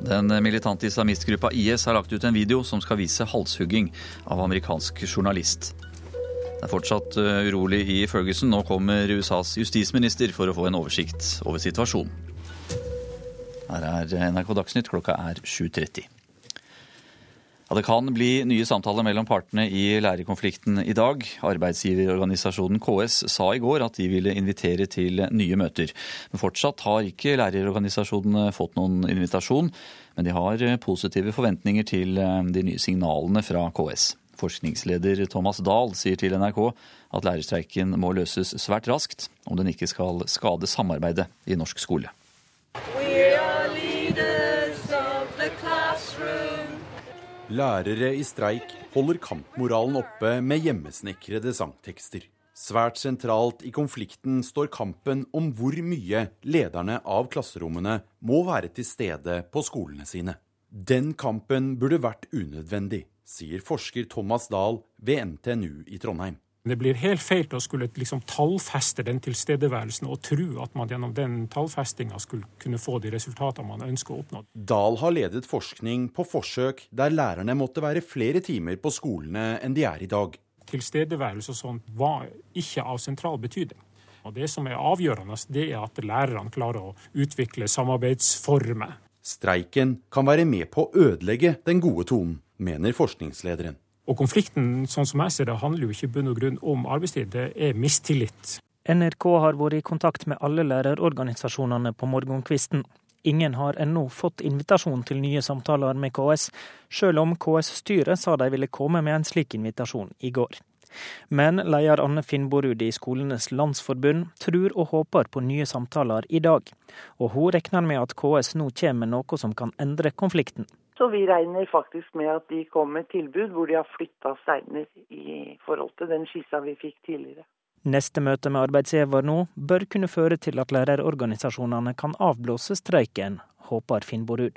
Den militante islamistgruppa IS har lagt ut en video som skal vise halshugging av amerikansk journalist. Det er fortsatt urolig i Ferguson. Nå kommer USAs justisminister for å få en oversikt over situasjonen. Her er NRK Dagsnytt, klokka er 7.30. Ja, det kan bli nye samtaler mellom partene i lærerkonflikten i dag. Arbeidsgiverorganisasjonen KS sa i går at de ville invitere til nye møter. Men fortsatt har ikke lærerorganisasjonene fått noen invitasjon. Men de har positive forventninger til de nye signalene fra KS. Forskningsleder Thomas Dahl sier til NRK at lærerstreiken må løses svært raskt om den ikke skal skade samarbeidet i norsk skole. Lærere i streik holder kampmoralen oppe med hjemmesnekrede sangtekster. Svært sentralt i konflikten står kampen om hvor mye lederne av klasserommene må være til stede på skolene sine. Den kampen burde vært unødvendig, sier forsker Thomas Dahl ved NTNU i Trondheim. Det blir helt feil å skulle liksom tallfeste den tilstedeværelsen og tro at man gjennom den tallfestinga skulle kunne få de resultatene man ønsker å oppnå. Dahl har ledet forskning på forsøk der lærerne måtte være flere timer på skolene enn de er i dag. Tilstedeværelse og sånt var ikke av sentral betydning. Og Det som er avgjørende, det er at lærerne klarer å utvikle samarbeidsformer. Streiken kan være med på å ødelegge den gode tonen, mener forskningslederen. Og konflikten sånn som jeg ser det, handler jo ikke i bunn og grunn om arbeidstid, det er mistillit. NRK har vært i kontakt med alle lærerorganisasjonene på morgenkvisten. Ingen har ennå fått invitasjon til nye samtaler med KS, sjøl om KS-styret sa de ville komme med en slik invitasjon i går. Men leder Anne Finnborud i Skolenes landsforbund tror og håper på nye samtaler i dag. Og hun regner med at KS nå kommer med noe som kan endre konflikten. Så vi regner faktisk med at de kommer med tilbud hvor de har flytta steiner i forhold til den skissa vi fikk tidligere. Neste møte med arbeidsgiver nå bør kunne føre til at lærerorganisasjonene kan avblåse streiken, håper Finnborud.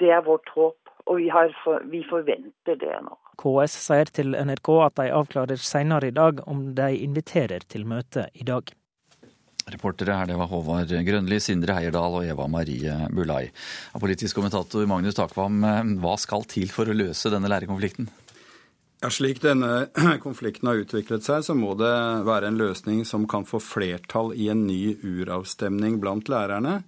Det er vårt håp, og vi, for, vi forventer det nå. KS sier til NRK at de avklarer senere i dag om de inviterer til møte i dag. Reportere her, det var Håvard Grønli, Sindre Heierdal og Eva Marie Bulai. Politisk kommentator Magnus Takvam, hva skal til for å løse denne lærerkonflikten? Ja, Slik denne (clears throat) konflikten har utviklet seg, så må det være en løsning som kan få flertall i en ny uravstemning blant lærerne.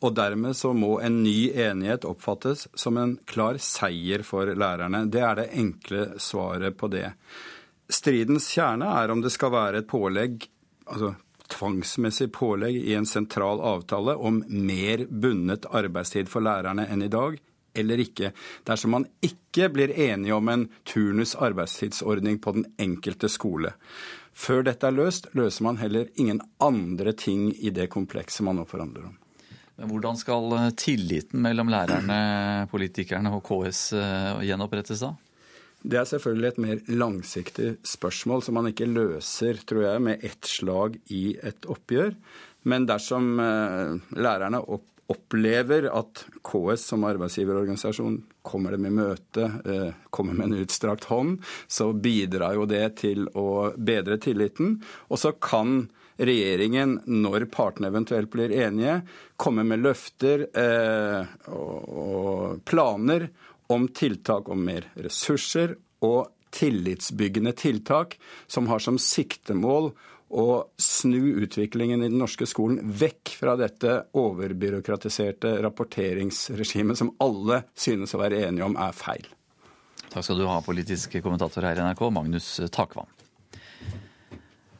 Og dermed så må en ny enighet oppfattes som en klar seier for lærerne. Det er det enkle svaret på det. Stridens kjerne er om det skal være et pålegg, altså tvangsmessig pålegg i en sentral avtale om mer bundet arbeidstid for lærerne enn i dag, eller ikke, dersom man ikke blir enige om en turnus arbeidstidsordning på den enkelte skole. Før dette er løst, løser man heller ingen andre ting i det komplekset man nå forhandler om. Men Hvordan skal tilliten mellom lærerne, politikerne og KS eh, gjenopprettes da? Det er selvfølgelig et mer langsiktig spørsmål som man ikke løser, tror jeg, med ett slag i et oppgjør. Men dersom eh, lærerne opp opplever at KS som arbeidsgiverorganisasjon kommer dem i møte, eh, kommer med en utstrakt hånd, så bidrar jo det til å bedre tilliten. Og så kan regjeringen, når partene eventuelt blir enige, komme med løfter eh, og planer om tiltak om mer ressurser og tillitsbyggende tiltak som har som siktemål å snu utviklingen i den norske skolen vekk fra dette overbyråkratiserte rapporteringsregimet som alle synes å være enige om er feil. Takk skal du ha, politisk kommentator her i NRK, Magnus Takvam.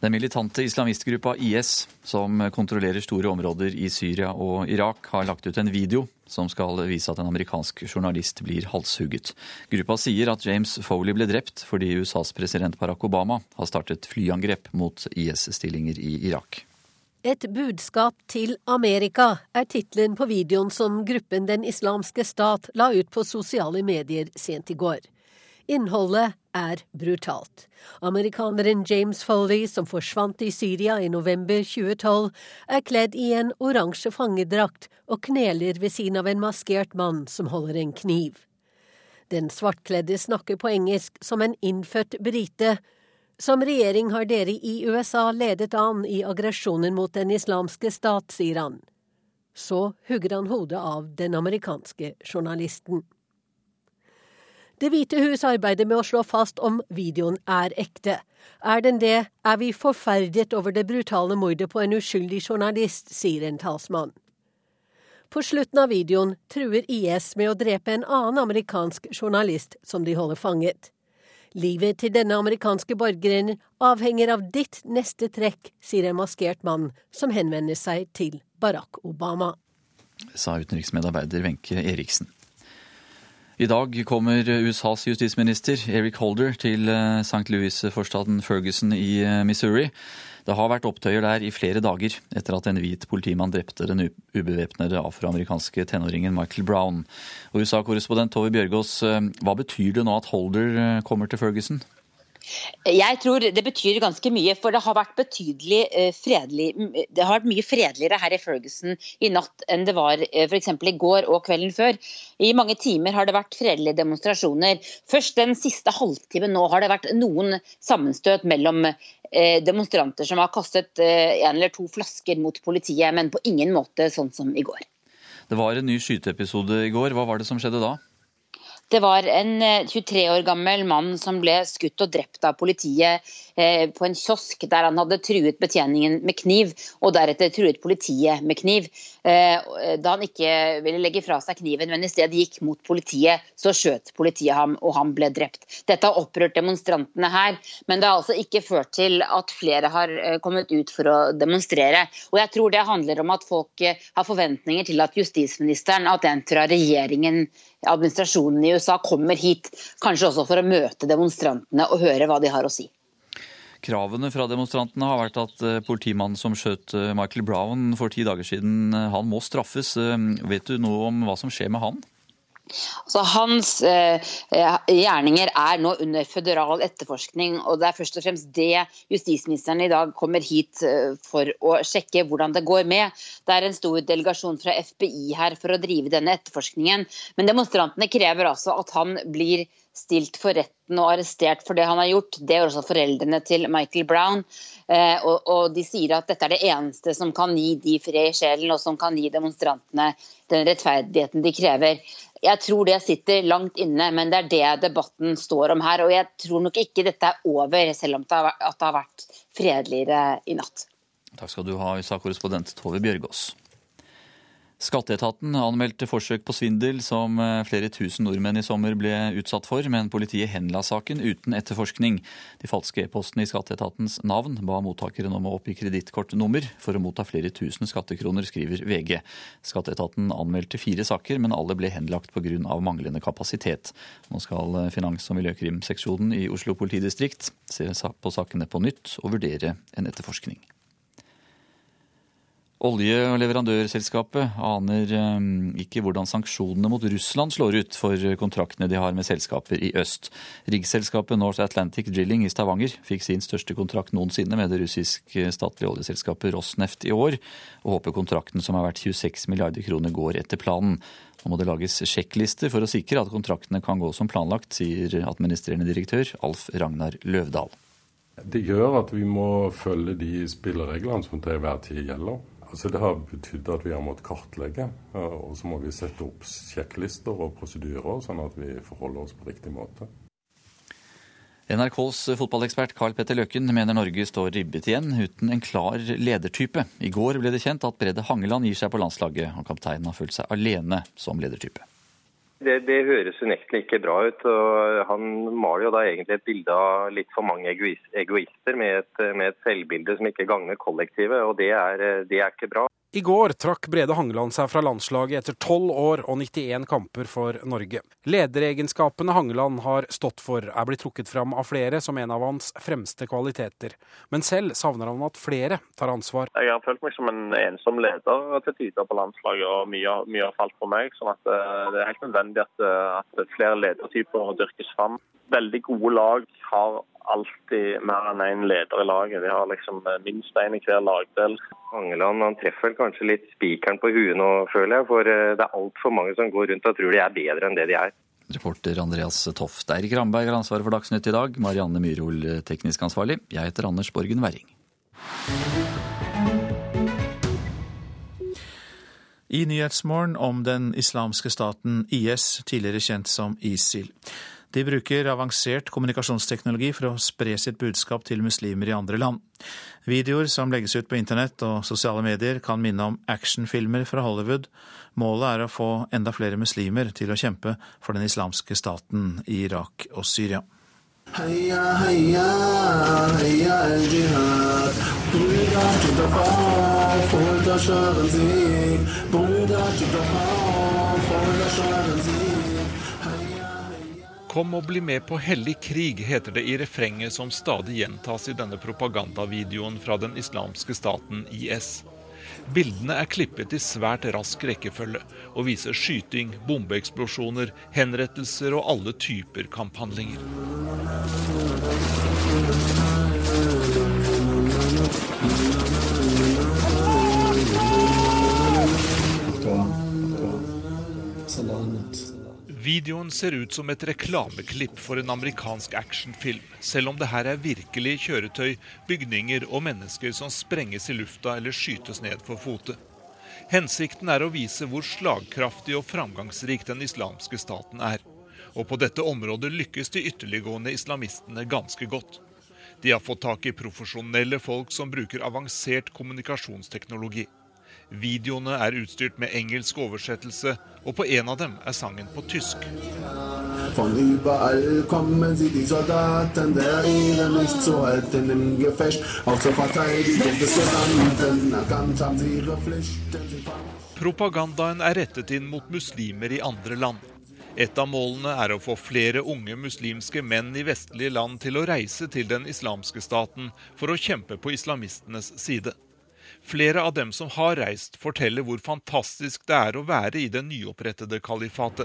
Den militante islamistgruppa IS, som kontrollerer store områder i Syria og Irak, har lagt ut en video som skal vise at en amerikansk journalist blir halshugget. Gruppa sier at James Foley ble drept fordi USAs president Barack Obama har startet flyangrep mot IS-stillinger i Irak. Et budskap til Amerika er tittelen på videoen som gruppen Den islamske stat la ut på sosiale medier sent i går. Innholdet er brutalt. Amerikaneren James Foley, som forsvant i Syria i november 2012, er kledd i en oransje fangedrakt og kneler ved siden av en maskert mann som holder en kniv. Den svartkledde snakker på engelsk som en innfødt brite. Som regjering har dere i USA ledet an i aggresjonen mot Den islamske stat, sier han. Så hugger han hodet av den amerikanske journalisten. Det hvite hus arbeider med å slå fast om videoen er ekte. Er den det, er vi forferdet over det brutale mordet på en uskyldig journalist, sier en talsmann. På slutten av videoen truer IS med å drepe en annen amerikansk journalist som de holder fanget. Livet til denne amerikanske borgeren avhenger av ditt neste trekk, sier en maskert mann som henvender seg til Barack Obama. Sa utenriksmedarbeider Wenche Eriksen. I dag kommer USAs justisminister Eric Holder til eh, St. Louis-forstaden Ferguson i eh, Missouri. Det har vært opptøyer der i flere dager etter at en hvit politimann drepte den ubevæpnede afroamerikanske tenåringen Michael Brown. USA-korrespondent Tove Bjørgaas, eh, hva betyr det nå at Holder kommer til Ferguson? Jeg tror det betyr ganske mye, for det har vært betydelig eh, fredelig Det har vært mye fredeligere her i Ferguson i natt enn det var eh, f.eks. i går og kvelden før. I mange timer har det vært fredelige demonstrasjoner. Først den siste halvtimen nå har det vært noen sammenstøt mellom eh, demonstranter som har kastet en eller to flasker mot politiet, men på ingen måte sånn som i går. Det var en ny skyteepisode i går. Hva var det som skjedde da? Det var en 23 eh, år gammel mann som ble skutt og drept av politiet på en kiosk der han hadde truet betjeningen med kniv, og deretter truet politiet med kniv. Eh, da han ikke ville legge fra seg kniven, men i stedet gikk mot politiet, så skjøt politiet ham, og han ble drept. Dette har opprørt demonstrantene her, men det har altså ikke ført til at flere har kommet ut for å demonstrere. Og jeg tror det handler om at folk har forventninger til at justisministeren, at den fra regjeringen administrasjonen i USA kommer hit, kanskje også for å møte demonstrantene og høre hva de har å si. Kravene fra demonstrantene har vært at eh, politimannen som skjøt eh, Michael Brown for ti dager siden, eh, han må straffes. Vet du noe om hva som skjer med han? Altså, hans eh, gjerninger er nå under føderal etterforskning. og Det er først og fremst det justisministeren i dag kommer hit for å sjekke hvordan det går med. Det er en stor delegasjon fra FBI her for å drive denne etterforskningen. Men demonstrantene krever altså at han blir stilt for retten og arrestert for det han har gjort. Det gjør også foreldrene til Michael Brown. Eh, og, og, de sier at dette er det eneste som kan gi de fred i sjelen, og som kan gi demonstrantene den rettferdigheten de krever. Jeg tror det sitter langt inne, men det er det debatten står om her. Og jeg tror nok ikke dette er over, selv om det har vært fredeligere i natt. Takk skal du ha, USA-korrespondent Tove Bjørgaas. Skatteetaten anmeldte forsøk på svindel som eh, flere tusen nordmenn i sommer ble utsatt for, men politiet henla saken uten etterforskning. De falske e-postene i skatteetatens navn ba mottakeren om å oppgi kredittkortnummer for å motta flere tusen skattekroner, skriver VG. Skatteetaten anmeldte fire saker, men alle ble henlagt pga. manglende kapasitet. Nå skal finans- og miljøkrimseksjonen i Oslo politidistrikt se på sakene på nytt og vurdere en etterforskning. Olje- og leverandørselskapet aner eh, ikke hvordan sanksjonene mot Russland slår ut for kontraktene de har med selskaper i øst. Riggselskapet North Atlantic Drilling i Stavanger fikk sin største kontrakt noensinne med det russiske statlige oljeselskapet Rosneft i år, og håper kontrakten som har vært 26 milliarder kroner går etter planen. Nå må det lages sjekklister for å sikre at kontraktene kan gå som planlagt, sier administrerende direktør Alf Ragnar Løvdahl. Det gjør at vi må følge de spillereglene som til enhver tid gjelder. Altså Det har betydd at vi har måttet kartlegge, og så må vi sette opp sjekklister og prosedyrer, sånn at vi forholder oss på riktig måte. NRKs fotballekspert Carl Petter Løken mener Norge står ribbet igjen uten en klar ledertype. I går ble det kjent at Brede Hangeland gir seg på landslaget, og kapteinen har følt seg alene som ledertype. Det, det høres unektelig ikke bra ut. og Han maler jo da egentlig et bilde av litt for mange egoister med et, med et selvbilde som ikke gagner kollektivet, og det er, det er ikke bra. I går trakk Brede Hangeland seg fra landslaget etter 12 år og 91 kamper for Norge. Lederegenskapene Hangeland har stått for, er blitt trukket fram av flere som en av hans fremste kvaliteter. Men selv savner han at flere tar ansvar. Jeg har følt meg som en ensom leder til tider på landslaget, og mye, mye, har falt på meg. sånn at eh, det er helt nødvendig at, eh, at flere ledertyper dyrkes fram. Veldig gode lag har alltid mer enn én en leder i laget. De har liksom eh, minst én i hver lagdel. Angeland han treffer kanskje litt spikeren på huet nå, føler jeg. For eh, det er altfor mange som går rundt og tror de er bedre enn det de er. Reporter Andreas Toft. Eirik Ramberg har ansvaret for Dagsnytt i dag. Marianne Myrhol teknisk ansvarlig. Jeg heter Anders Borgen Werring. I Nyhetsmorgen om den islamske staten IS, tidligere kjent som ISIL. De bruker avansert kommunikasjonsteknologi for å spre sitt budskap til muslimer i andre land. Videoer som legges ut på internett og sosiale medier kan minne om actionfilmer fra Hollywood. Målet er å få enda flere muslimer til å kjempe for den islamske staten i Irak og Syria. Heia, heia, heia al-jihad. Brüder, auf, holt euch euren Sieg. Brüder, auf, holt euch euren Sieg. Kom og bli med på hellig krig, heter det i refrenget som stadig gjentas i denne propagandavideoen fra den islamske staten IS. Bildene er klippet i svært rask rekkefølge og viser skyting, bombeeksplosjoner, henrettelser og alle typer kamphandlinger. Videoen ser ut som et reklameklipp for en amerikansk actionfilm, selv om det her er virkelig kjøretøy, bygninger og mennesker som sprenges i lufta eller skytes ned for fote. Hensikten er å vise hvor slagkraftig og framgangsrik den islamske staten er. Og på dette området lykkes de ytterliggående islamistene ganske godt. De har fått tak i profesjonelle folk som bruker avansert kommunikasjonsteknologi. Videoene er utstyrt med engelsk oversettelse, og på en av dem er sangen på tysk. Propagandaen er rettet inn mot muslimer i andre land. Et av målene er å få flere unge muslimske menn i vestlige land til å reise til den islamske staten for å kjempe på islamistenes side. Flere av dem som har reist, forteller hvor fantastisk det er å være i det nyopprettede kalifatet.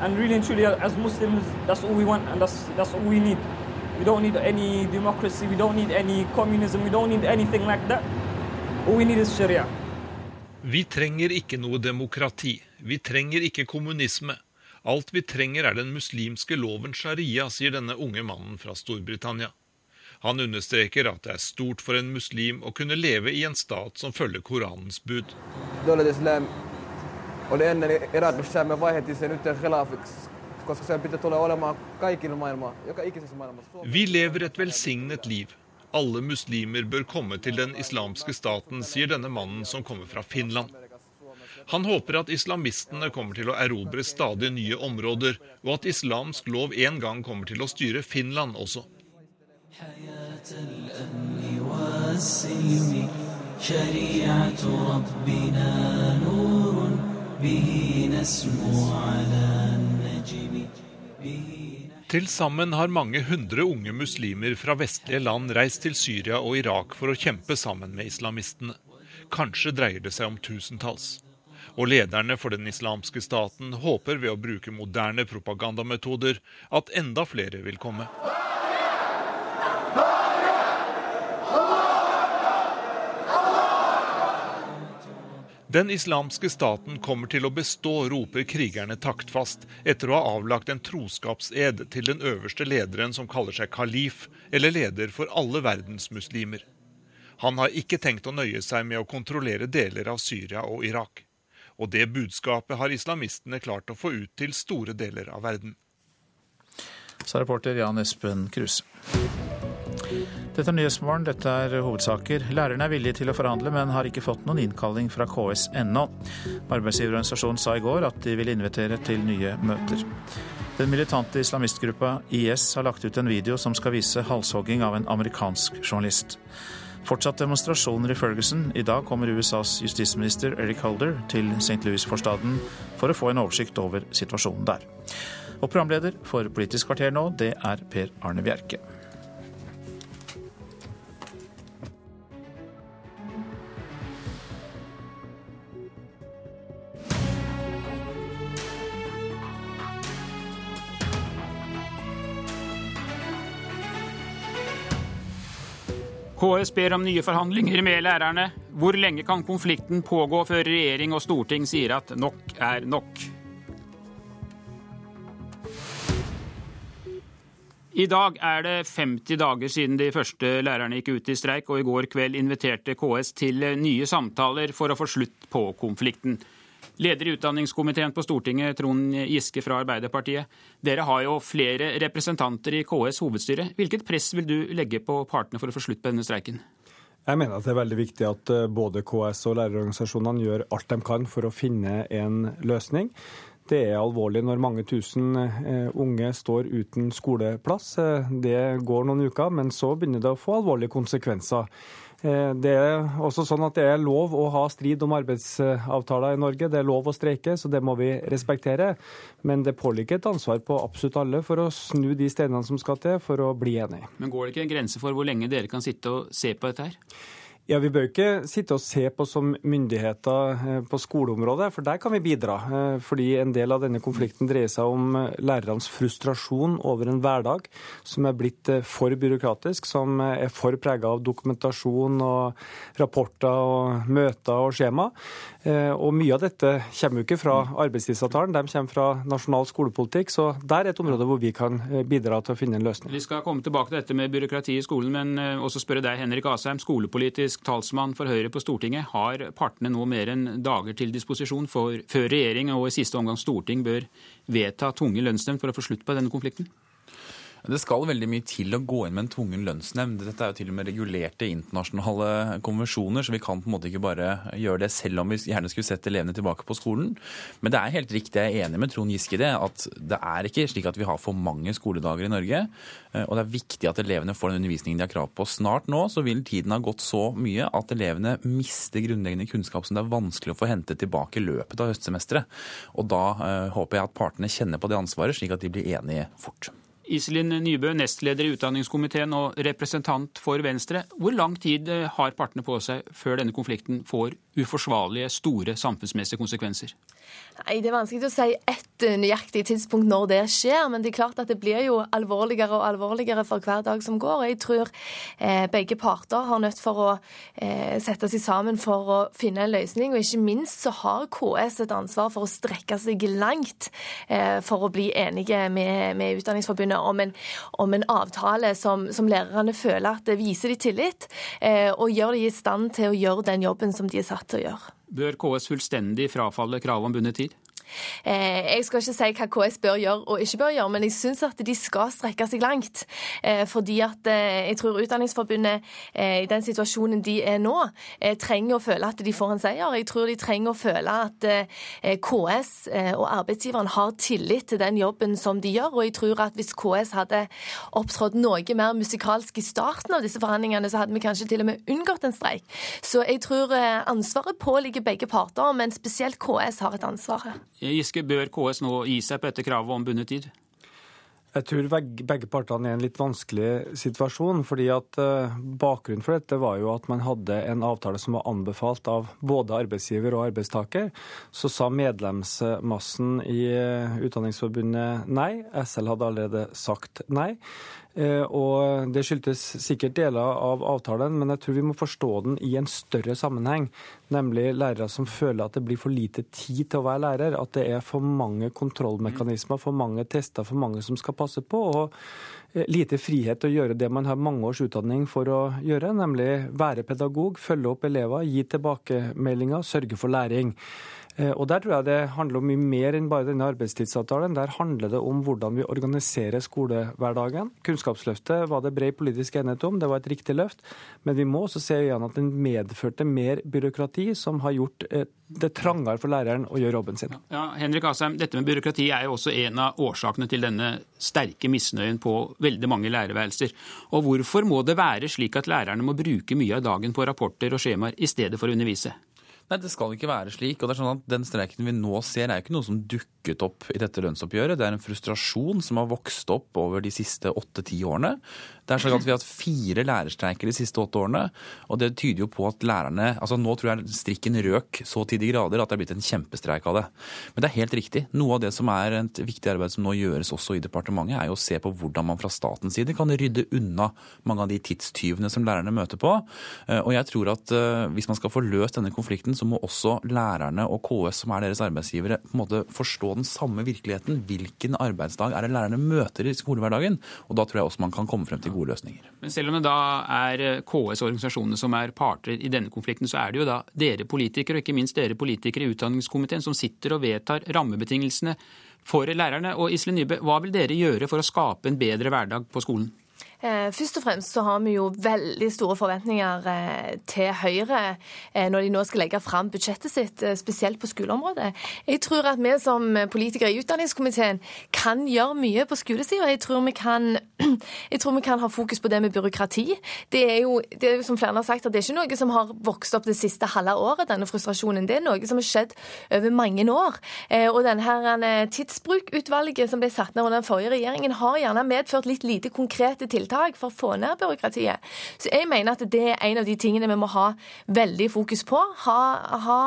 And really and truly, as Muslims, that's all we want and that's, that's all we need. We don't need any democracy, we don't need any communism, we don't need anything like that. All we need is sharia. Vi trenger ikke noe demokrati. Vi trenger ikke kommunisme. Alt vi trenger er den muslimske loven sharia, sier denne unge mannen fra Storbritannia. Han understreker at det er stort for en muslim å kunne leve i en stat som følger Koranens bud. Vi lever et velsignet liv. Alle muslimer bør komme til den islamske staten, sier denne mannen som kommer fra Finland. Han håper at islamistene kommer til å erobre stadig nye områder, og at islamsk lov en gang kommer til å styre Finland også. شريعة ربنا نور به نسمو على النجم Til sammen har mange hundre unge muslimer fra vestlige land reist til Syria og Irak for å kjempe sammen med islamistene. Kanskje dreier det seg om tusentalls. Og lederne for den islamske staten håper ved å bruke moderne propagandametoder at enda flere vil komme. Den islamske staten kommer til å bestå, roper krigerne taktfast, etter å ha avlagt en troskapsed til den øverste lederen som kaller seg kalif, eller leder for alle verdens muslimer. Han har ikke tenkt å nøye seg med å kontrollere deler av Syria og Irak. Og det budskapet har islamistene klart å få ut til store deler av verden. Sa reporter Jan Espen Kruse. Dette er Nyhetsmorgen, dette er hovedsaker. Lærerne er villige til å forhandle, men har ikke fått noen innkalling fra KS ennå. Arbeidsgiverorganisasjonen sa i går at de vil invitere til nye møter. Den militante islamistgruppa IS har lagt ut en video som skal vise halshogging av en amerikansk journalist. Fortsatt demonstrasjoner i Ferguson. I dag kommer USAs justisminister Eric Holder til St. Louis-forstaden for å få en oversikt over situasjonen der. Og programleder for Politisk kvarter nå, det er Per Arne Bjerke. KS ber om nye forhandlinger med lærerne. Hvor lenge kan konflikten pågå før regjering og storting sier at nok er nok? I dag er det 50 dager siden de første lærerne gikk ut i streik, og i går kveld inviterte KS til nye samtaler for å få slutt på konflikten. Leder i utdanningskomiteen på Stortinget, Trond Giske fra Arbeiderpartiet. Dere har jo flere representanter i KS hovedstyre. Hvilket press vil du legge på partene for å få slutt på denne streiken? Jeg mener at det er veldig viktig at eh, både KS og lærerorganisasjonene gjør alt de kan for å finne en løsning. Det er alvorlig når mange tusen eh, unge står uten skoleplass. Eh, det går noen uker, men så begynner det å få alvorlige konsekvenser. Eh, det er også sånn at det er lov å ha strid om arbeidsavtaler i Norge. Det er lov å streike, så det må vi respektere. Men det påligger et ansvar på absolutt alle for å snu de steinene som skal til for å bli enige. Men går det ikke en grense for hvor lenge dere kan sitte og se på dette her? Ja, Vi bør ikke sitte og se på som myndigheter eh, på skoleområdet, for der kan vi bidra. Eh, fordi en del av denne konflikten dreier seg om eh, lærernes frustrasjon over en hverdag som er blitt for byråkratisk, som er for prega av dokumentasjon og rapporter og møter og skjema. Og mye av dette kommer jo ikke fra arbeidstidsavtalen, de kommer fra nasjonal skolepolitikk. Så der er et område hvor vi kan bidra til å finne en løsning. Vi skal komme tilbake til dette med byråkrati i skolen, men også spørre deg, Henrik Asheim, skolepolitisk politisk talsmann for Høyre på Stortinget. Har partene nå mer enn dager til disposisjon for, før regjering og i siste omgang storting bør vedta tunge lønnsnemnd for å få slutt på denne konflikten? Det skal veldig mye til å gå inn med en tvungen lønnsnemnd. Dette er jo til og med regulerte internasjonale konvensjoner, så vi kan på en måte ikke bare gjøre det selv om vi gjerne skulle sett elevene tilbake på skolen. Men det er helt riktig, jeg er enig med Trond Giske i det, at det er ikke slik at vi har for mange skoledager i Norge. Eh, og det er viktig at elevene får den undervisningen de har krav på. Snart nå så vil tiden ha gått så mye at elevene mister grunnleggende kunnskap som det er vanskelig å få hentet tilbake i løpet av høstsemesteret. Og da uh, håper jeg at partene kjenner på det ansvaret, slik at de blir enige fort. Iselin Nybø, nestleder i utdanningskomiteen og representant for Venstre. Hvor lang tid eh, har partene på seg før denne konflikten får uforsvarlige, store samfunnsmessige konsekvenser? Nei, Det er vanskelig å si ett eh, nøyaktig tidspunkt når det skjer, men det er klart at det blir jo alvorligere og alvorligere for hver dag som går. Jeg tror eh, begge parter har nødt for å eh, sette seg sammen for å finne en løsning. Og ikke minst så har KS et ansvar for å strekke seg langt eh, for å bli enige med, med Utdanningsforbundet om en, om en avtale som, som, lærerne føler at det viser de tillit, eh, og gjør de i stand til å gjøre den jobben som de er satt til å gjøre. Bør KS fullstendig frafalle kravet om bundet tid? Eh, jeg skal ikke si hva KS bør gjøre og ikke bør gjøre, men jeg syns at de skal strekke seg langt. Eh, fordi at eh, jeg tror Utdanningsforbundet i den situasjonen de er nå, trenger å føle at de får en seier. Jeg tror de trenger å føle at KS og arbeidsgiveren har tillit til den jobben som de gjør. Og jeg tror at hvis KS hadde opptrådt noe mer musikalsk i starten av disse forhandlingene, så hadde vi kanskje til og med unngått en streik. Så jeg tror ansvaret påligger begge parter, men spesielt KS har et ansvar her. Giske, bør KS nå gi seg på dette kravet om bundet tid? Jeg tror begge partene er i en litt vanskelig situasjon. fordi at eh, Bakgrunnen for dette var jo at man hadde en avtale som var anbefalt av både arbeidsgiver og arbeidstaker. Så sa medlemsmassen i eh, Utdanningsforbundet nei. SL hadde allerede sagt nei. Eh, og Det skyldtes sikkert deler av avtalen, men jeg tror vi må forstå den i en større sammenheng. Nemlig lærere som føler at det blir for lite tid til å være lærer. At det er for mange kontrollmekanismer, for mange tester, for mange som skal passe på. og eh, lite frihet til å gjøre det man har mange års utdanning for å gjøre, nemlig være pedagog, følge opp elever, gi tilbakemeldinger, sørge for læring. Eh, og Der tror jeg det handler om mye mer enn bare denne arbeidstidsavtalen. Der handler det om hvordan vi organiserer skolehverdagen. Kunnskapsløftet var det bred politisk enighet om, det var et riktig løft. Men vi må også se igjen at den medførte mer byråkrati, som har gjort eh, det trangere for læreren å gjøre jobben sin. Ja, Henrik Asheim, Dette med byråkrati er jo også en av årsakene til denne sterke misnøyen på veldig mange lærerværelser. Og Hvorfor må det være slik at lærerne må bruke mye av dagen på rapporter og skjemaer i stedet for å undervise? Nei, det skal ikke være slik. og det er sånn at Den streiken vi nå ser, er jo ikke noe som dukket opp i dette lønnsoppgjøret. Det er en frustrasjon som har vokst opp over de siste åtte-ti årene. Det er slik at Vi har hatt fire lærerstreiker de siste åtte årene. og Det tyder jo på at lærerne altså Nå tror jeg strikken røk så til de grader at det er blitt en kjempestreik av det. Men det er helt riktig. Noe av det som er et viktig arbeid som nå gjøres også i departementet, er jo å se på hvordan man fra statens side kan rydde unna mange av de tidstyvene som lærerne møter på. Eh, og jeg tror at eh, hvis man skal få løst denne konflikten, så må også lærerne og KS, som er deres arbeidsgivere, på en måte forstå den samme virkeligheten. Hvilken arbeidsdag er det lærerne møter i skolehverdagen? Og da tror jeg også man kan komme frem til gode løsninger. Men selv om det da er eh, KS og organisasjonene som er parter i denne konflikten, så er det jo da dere politikere, og ikke minst dere politikere i utdanningskomiteen, som sitter og vedtar rammebetingelsene for lærerne. Og Iselin Nybø, hva vil dere gjøre for å skape en bedre hverdag på skolen? Eh, først og fremst så har vi jo veldig store forventninger eh, til Høyre eh, når de nå skal legge fram budsjettet sitt, spesielt på skoleområdet. Jeg tror at vi som politikere i utdanningskomiteen kan gjøre mye på skolesida. Jeg, (clears throat) jeg, tror vi kan ha fokus på det med byråkrati. Det er, jo, det er jo som flere har sagt, at det er ikke noe som har vokst opp det siste halve året, denne frustrasjonen. Det er noe som har skjedd over mange år. Og denne tidsbrukutvalget som ble satt ned under den forrige regjeringen, har gjerne medført litt lite konkrete tiltak tiltak for å få ned byråkratiet. Så jeg mener at det er en av de tingene vi må ha veldig fokus på. Ha, ha,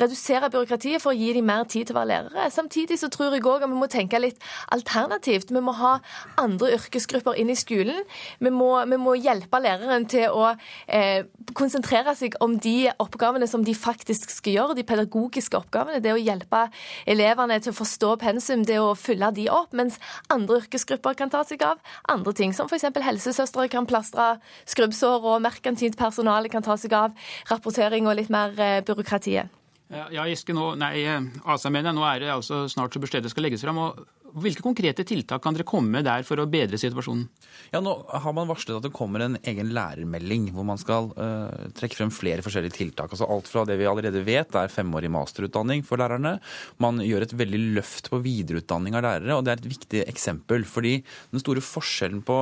redusere byråkratiet for å gi dem mer tid til å være lærere. Samtidig så tror jeg òg at vi må tenke litt alternativt. Vi må ha andre yrkesgrupper inn i skolen. Vi må, vi må hjelpe læreren til å eh, konsentrere seg om de oppgavene som de faktisk skal gjøre, de pedagogiske oppgavene. Det å hjelpe elevene til å forstå pensum, det å fylle de opp. Mens andre yrkesgrupper kan ta seg av andre ting, som f.eks helsesøstre kan plastre skrubbsår, og merkantilt personale kan ta seg av rapportering og litt mer eh, byråkratiet. Ja, Giske, nå, nei, altså, mener jeg, nå er det altså snart så budsjettet skal legges fram. og hvilke konkrete tiltak kan dere komme med der for å bedre situasjonen? Ja, Nå har man varslet at det kommer en egen lærermelding hvor man skal uh, trekke frem flere forskjellige tiltak. Altså Alt fra det vi allerede vet, det er femårig masterutdanning for lærerne. Man gjør et veldig løft på videreutdanning av lærere, og det er et viktig eksempel. fordi den store forskjellen på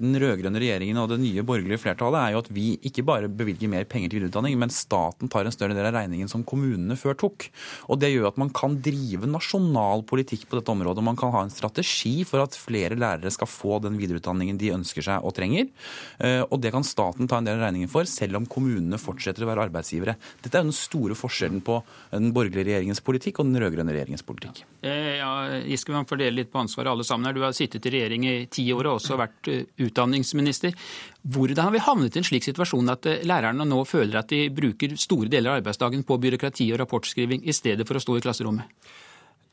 den rød-grønne regjeringen og det nye borgerlige flertallet, er jo at vi ikke bare bevilger mer penger til videreutdanning, men staten tar en større del av regningen som kommunene før tok. Og Det gjør at man kan drive nasjonal politikk på dette området. og Man kan ha en strategi for at flere lærere skal få den videreutdanningen de ønsker seg og trenger. Eh, og det kan staten ta en del av regningen for, selv om kommunene fortsetter å være arbeidsgivere. Dette er jo den store forskjellen på den borgerlige regjeringens politikk og den rød-grønne regjeringens politikk. Eh, ja, Giske, man fordeler litt på ansvaret alle sammen her. Du har sittet i regjering i ti år og også vært eh, utdanningsminister. Hvordan har vi havnet i en slik situasjon at eh, lærerne nå føler at de bruker store deler av arbeidsdagen på byråkrati og rapportskriving i stedet for å stå i klasserommet?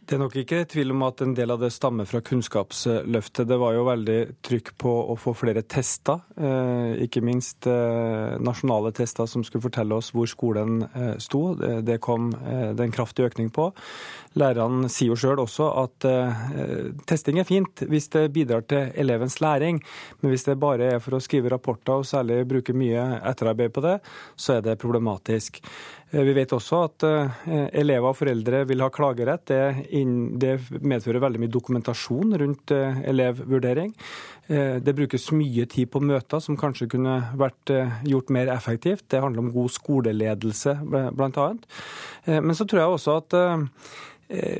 Det er nok ikke tvil om at en del av det stammer fra Kunnskapsløftet. Det var jo veldig trykk på å få flere tester, eh, ikke minst nasjonale tester som skulle fortelle oss hvor skolen sto. Det kom det en kraftig økning på. Lærerne sier jo sjøl også at testing er fint hvis det bidrar til elevens læring, men hvis det bare er for å skrive rapporter og særlig bruke mye etterarbeid på det, så er det problematisk. Uh, vi vet også at uh, elever og foreldre vil ha klagerett. Det, medfører veldig mye dokumentasjon rundt elevvurdering. Det brukes mye tid på møter som kanskje kunne vært gjort mer effektivt. Det handler om god skoleledelse, bl.a. Men så tror jeg også at Eh,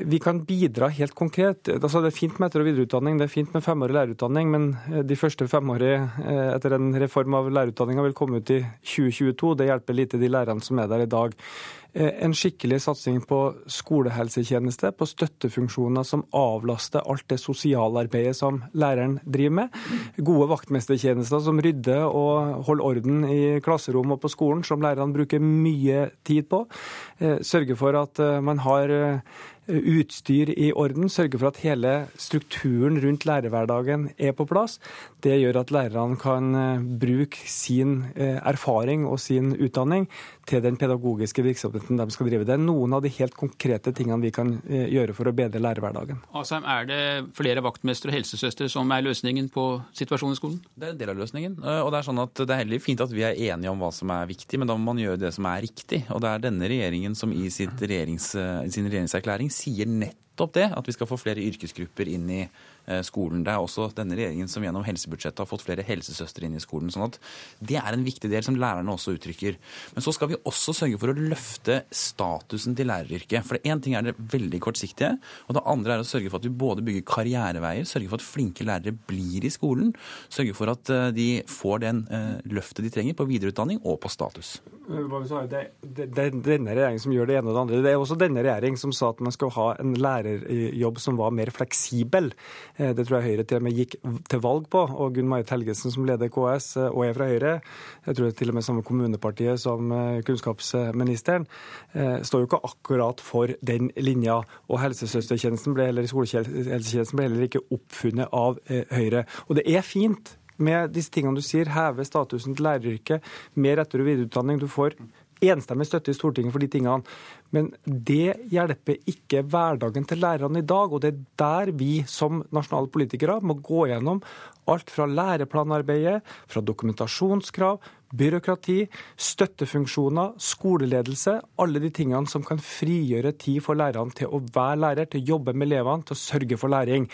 vi kan bidra helt konkret. Altså, det er fint med etter- og videreutdanning, det er fint med femårig lærerutdanning, men eh, de første femårige eh, etter en reform av lærerutdanninga vil komme ut i 2022. Det hjelper lite de lærerne som er der i dag. En skikkelig satsing på skolehelsetjeneste, på støttefunksjoner som avlaster alt det sosialarbeidet som læreren driver med. Gode vaktmestertjenester som rydder og holder orden i klasserom og på skolen, som lærerne bruker mye tid på. Sørge for at man har utstyr i orden, sørge for at hele strukturen rundt lærerhverdagen er på plass. Det gjør at lærerne kan eh, bruke sin eh, erfaring og sin utdanning til den pedagogiske virksomheten de skal drive. Det er noen av de helt konkrete tingene vi kan eh, gjøre for å bedre lærerhverdagen. Asheim, er det flere vaktmestere og helsesøstre som er løsningen på situasjonen i skolen? Det er en del av løsningen. og Det er sånn at det er heller fint at vi er enige om hva som er viktig, men da må man gjøre det som er riktig. Og det er denne regjeringen som i regjerings, sin regjeringserklæring sier nettopp det, at vi skal få flere yrkesgrupper inn i Eh, skolen. Det er også denne regjeringen som gjennom helsebudsjettet har fått flere helsesøstre inn i skolen. sånn at Det er en viktig del som lærerne også uttrykker. Men så skal vi også sørge for å løfte statusen til læreryrket. For én ting er det veldig kortsiktige, og det andre er å sørge for at vi både bygger karriereveier, sørge for at flinke lærere blir i skolen, sørge for at eh, de får den uh, løftet de trenger på videreutdanning og på status. Det er denne regjeringen som gjør det ene og det andre. Det er også denne regjeringen som sa at man skal ha en lærerjobb som var mer fleksibel. Eh, det tror jeg Høyre til og med gikk til valg på. Og Gunn Marit Helgesen, som leder KS eh, og er fra Høyre, jeg tror det er til og med samme kommunepartiet som eh, kunnskapsministeren, står jo ikke akkurat for den linja. Og helsesøstertjenesten ble, heller, skolehelsetjenesten ble heller ikke oppfunnet av Høyre. Og det er fint med disse tingene du sier, heve statusen til læreryrket, mer etter- og videreutdanning. Du får enstemmig støtte i Stortinget for de tingene. Men det hjelper ikke hverdagen til lærerne i dag. Og det er der vi som nasjonale politikere må gå gjennom alt fra læreplanarbeidet, fra dokumentasjonskrav, byråkrati, støttefunksjoner, skoleledelse. Alle de tingene som kan frigjøre tid for lærerne til å være lærer, til å jobbe med elevene, til å sørge for læring.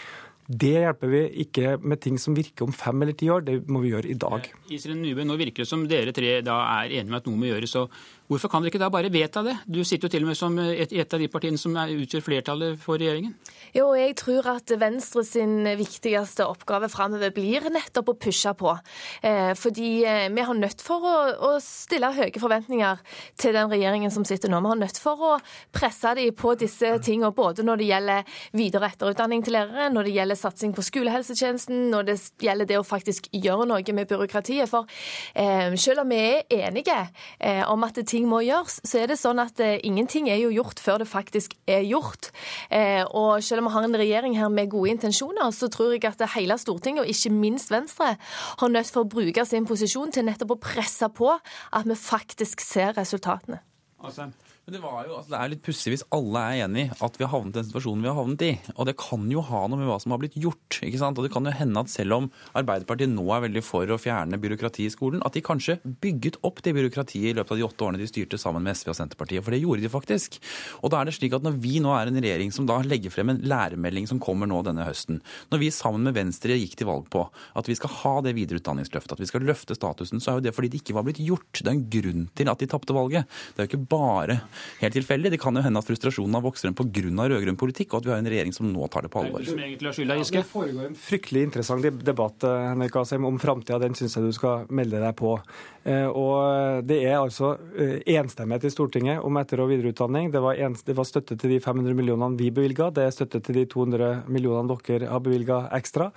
Det hjelper vi ikke med ting som virker om fem eller ti år, det må vi gjøre i dag. Iselin Nybø, nå virker det som dere tre da er enige om at noe må gjøres. og Hvorfor kan dere ikke da bare vedta det? Du sitter jo til og med som et, et av de partiene som utgjør flertallet for regjeringen. Jo, jeg tror at Venstre sin viktigste oppgave framover blir nettopp å pushe på. Eh, fordi eh, vi har nødt for å, å, stille høye forventninger til den regjeringen som sitter nå. Vi har nødt for å presse dem på disse tingene, både når det gjelder videre- og etterutdanning til lærere, når det gjelder satsing på skolehelsetjenesten, når det gjelder det å faktisk gjøre noe med byråkratiet. For eh, selv om vi er enige eh, om at det ting må gjøres, så er det sånn at eh, ingenting er jo gjort før det faktisk er gjort. Eh, og selv om vi har en regjering her med gode intensjoner, så tror jeg at hele Stortinget, og ikke minst Venstre, har nødt for å bruke sin posisjon til nettopp å presse på at vi faktisk ser resultatene. Altså. Men det, var jo, altså, det er litt pussig hvis alle er enig at vi har havnet i den situasjonen vi har havnet i. Og det kan jo ha noe med hva som har blitt gjort. ikke sant? Og det kan jo hende at selv om Arbeiderpartiet nå er veldig for å fjerne byråkrati i skolen, at de kanskje bygget opp det byråkratiet i løpet av de åtte årene de styrte sammen med SV og Senterpartiet. For det gjorde de faktisk. Og da er det slik at når vi nå er en regjering som da legger frem en lærermelding som kommer nå denne høsten, når vi sammen med Venstre gikk til valg på at vi skal ha det videreutdanningsløftet, at vi skal løfte statusen, så er jo det fordi det ikke var blitt gjort. Det er en grunn til at de tapte valget. Det er jo ikke bare helt tilfeldig. Det kan jo hende at frustrasjonen har vokst frem pga. rød-grønn politikk, og at vi har en regjering som nå tar det på alvor. Det foregår en fryktelig interessant debatt eh, Henrik Asheim, om framtida. Den syns jeg du skal melde deg på. Eh, og Det er altså eh, enstemmighet i Stortinget om etter- og videreutdanning. Det var, enst, det var støtte til de 500 millionene vi bevilga, det er støtte til de 200 millionene dere har bevilga ekstra.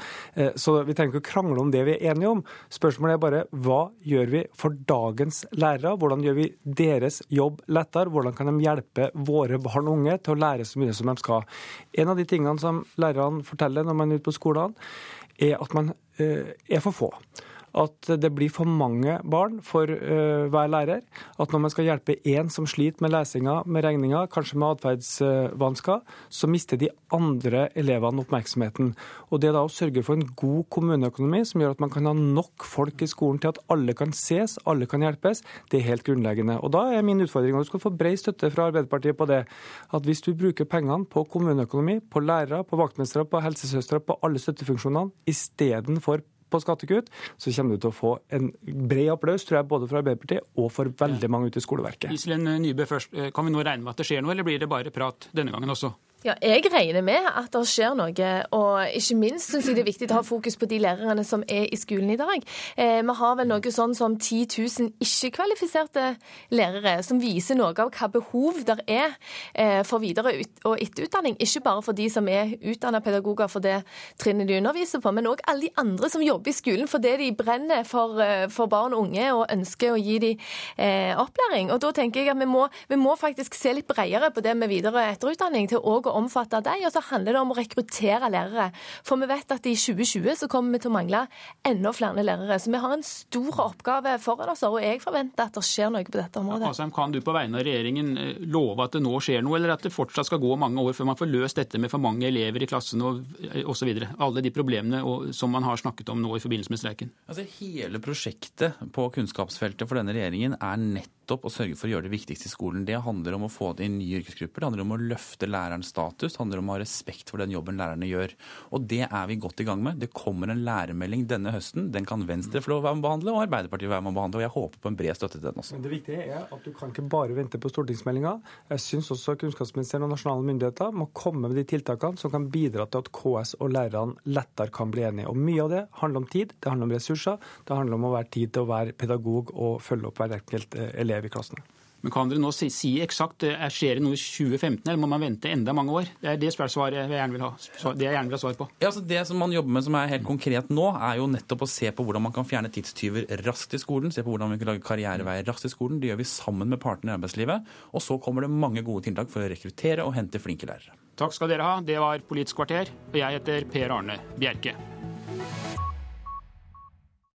Så vi trenger ikke å krangle om det vi er enige om. Spørsmålet er bare hva gjør vi for dagens lærere? Hvordan gjør vi deres jobb lettere? Hvordan kan de hjelpe våre barn og unge til å lære så mye som de skal? En av de tingene som lærerne forteller når man er ute på skolene, er at man eh, er for få at det blir for mange barn for uh, hver lærer. At når man skal hjelpe én som sliter med lesinga, med regninga, kanskje med atferdsvansker, så mister de andre elevene oppmerksomheten. Og Det da å sørge for en god kommuneøkonomi som gjør at man kan ha nok folk i skolen til at alle kan ses, alle kan hjelpes, det er helt grunnleggende. Og Da er min utfordring, og du skal få bred støtte fra Arbeiderpartiet på det, at hvis du bruker pengene på kommuneøkonomi, på lærere, på vaktmestere, på helsesøstre, på alle støttefunksjonene, istedenfor på skattekutt, så kommer du til å få en bred applaus, tror jeg, både fra Arbeiderpartiet og for veldig mange ute i skoleverket. Iselin Nybø først. Kan vi nå regne med at det skjer noe, eller blir det bare prat denne gangen også? Ja, jeg regner med at det skjer noe. Og ikke minst syns jeg det er viktig å ha fokus på de lærerne som er i skolen i dag. Eh, vi har vel noe sånn som 10 000 ikke-kvalifiserte lærere, som viser noe av hva behov det er eh, for videre- og etterutdanning. Ikke bare for de som er utdanna pedagoger for det trinnet de underviser på, men òg alle de andre som jobber i skolen for det de brenner for, eh, for barn og unge og ønsker å gi dem eh, opplæring. Og da tenker jeg at vi må, vi må faktisk se litt bredere på det med videre- og etterutdanning. til å å omfatte dem. Og så handler det om å rekruttere lærere. For vi vet at i 2020 så kommer vi til å mangle enda flere lærere. Så vi har en stor oppgave foran oss, og jeg forventer at det skjer noe på dette området. Ja, kan du på vegne av regjeringen eh, love at det nå skjer noe, eller at det fortsatt skal gå mange år før man får løst dette med for mange elever i klassen og osv.? Eh, Alle de problemene som man har snakket om nå i forbindelse med streiken. Altså, hele prosjektet på kunnskapsfeltet for denne regjeringen er nett nettopp å sørge for å gjøre det viktigste i skolen. Det handler om å få inn nye yrkesgrupper, det handler om å løfte lærerens status, det handler om å ha respekt for den jobben lærerne gjør. Og det er vi godt i gang med. Det kommer en lærermelding denne høsten. Den kan Venstre få være med å behandle, og Arbeiderpartiet være med å behandle. Og jeg håper på en bred støtte til den også. Men det viktige er at du kan ikke bare vente på stortingsmeldinga. Jeg syns også kunnskapsministeren og nasjonale myndigheter må komme med de tiltakene som kan bidra til at KS og lærerne lettere kan bli enige. Og mye av det handler om tid, det handler om ressurser, det handler om å være tid til å være pedagog og følge opp hver enkelt eh, elev elev i klassene. Men Kan dere nå si, si eksakt eh, skjer det noe i 2015, eller må man vente enda mange år? Det er det spørsmålet jeg gjerne vil ha, det jeg gjerne vil ha svar på. Ja, altså det som man jobber med som er helt konkret nå, er jo nettopp å se på hvordan man kan fjerne tidstyver raskt i skolen. Se på hvordan vi kan lage karriereveier raskt i skolen. Det gjør vi sammen med partene i arbeidslivet. Og så kommer det mange gode tiltak for å rekruttere og hente flinke lærere. Takk skal dere ha. Det var Politisk kvarter, og jeg heter Per Arne Bjerke.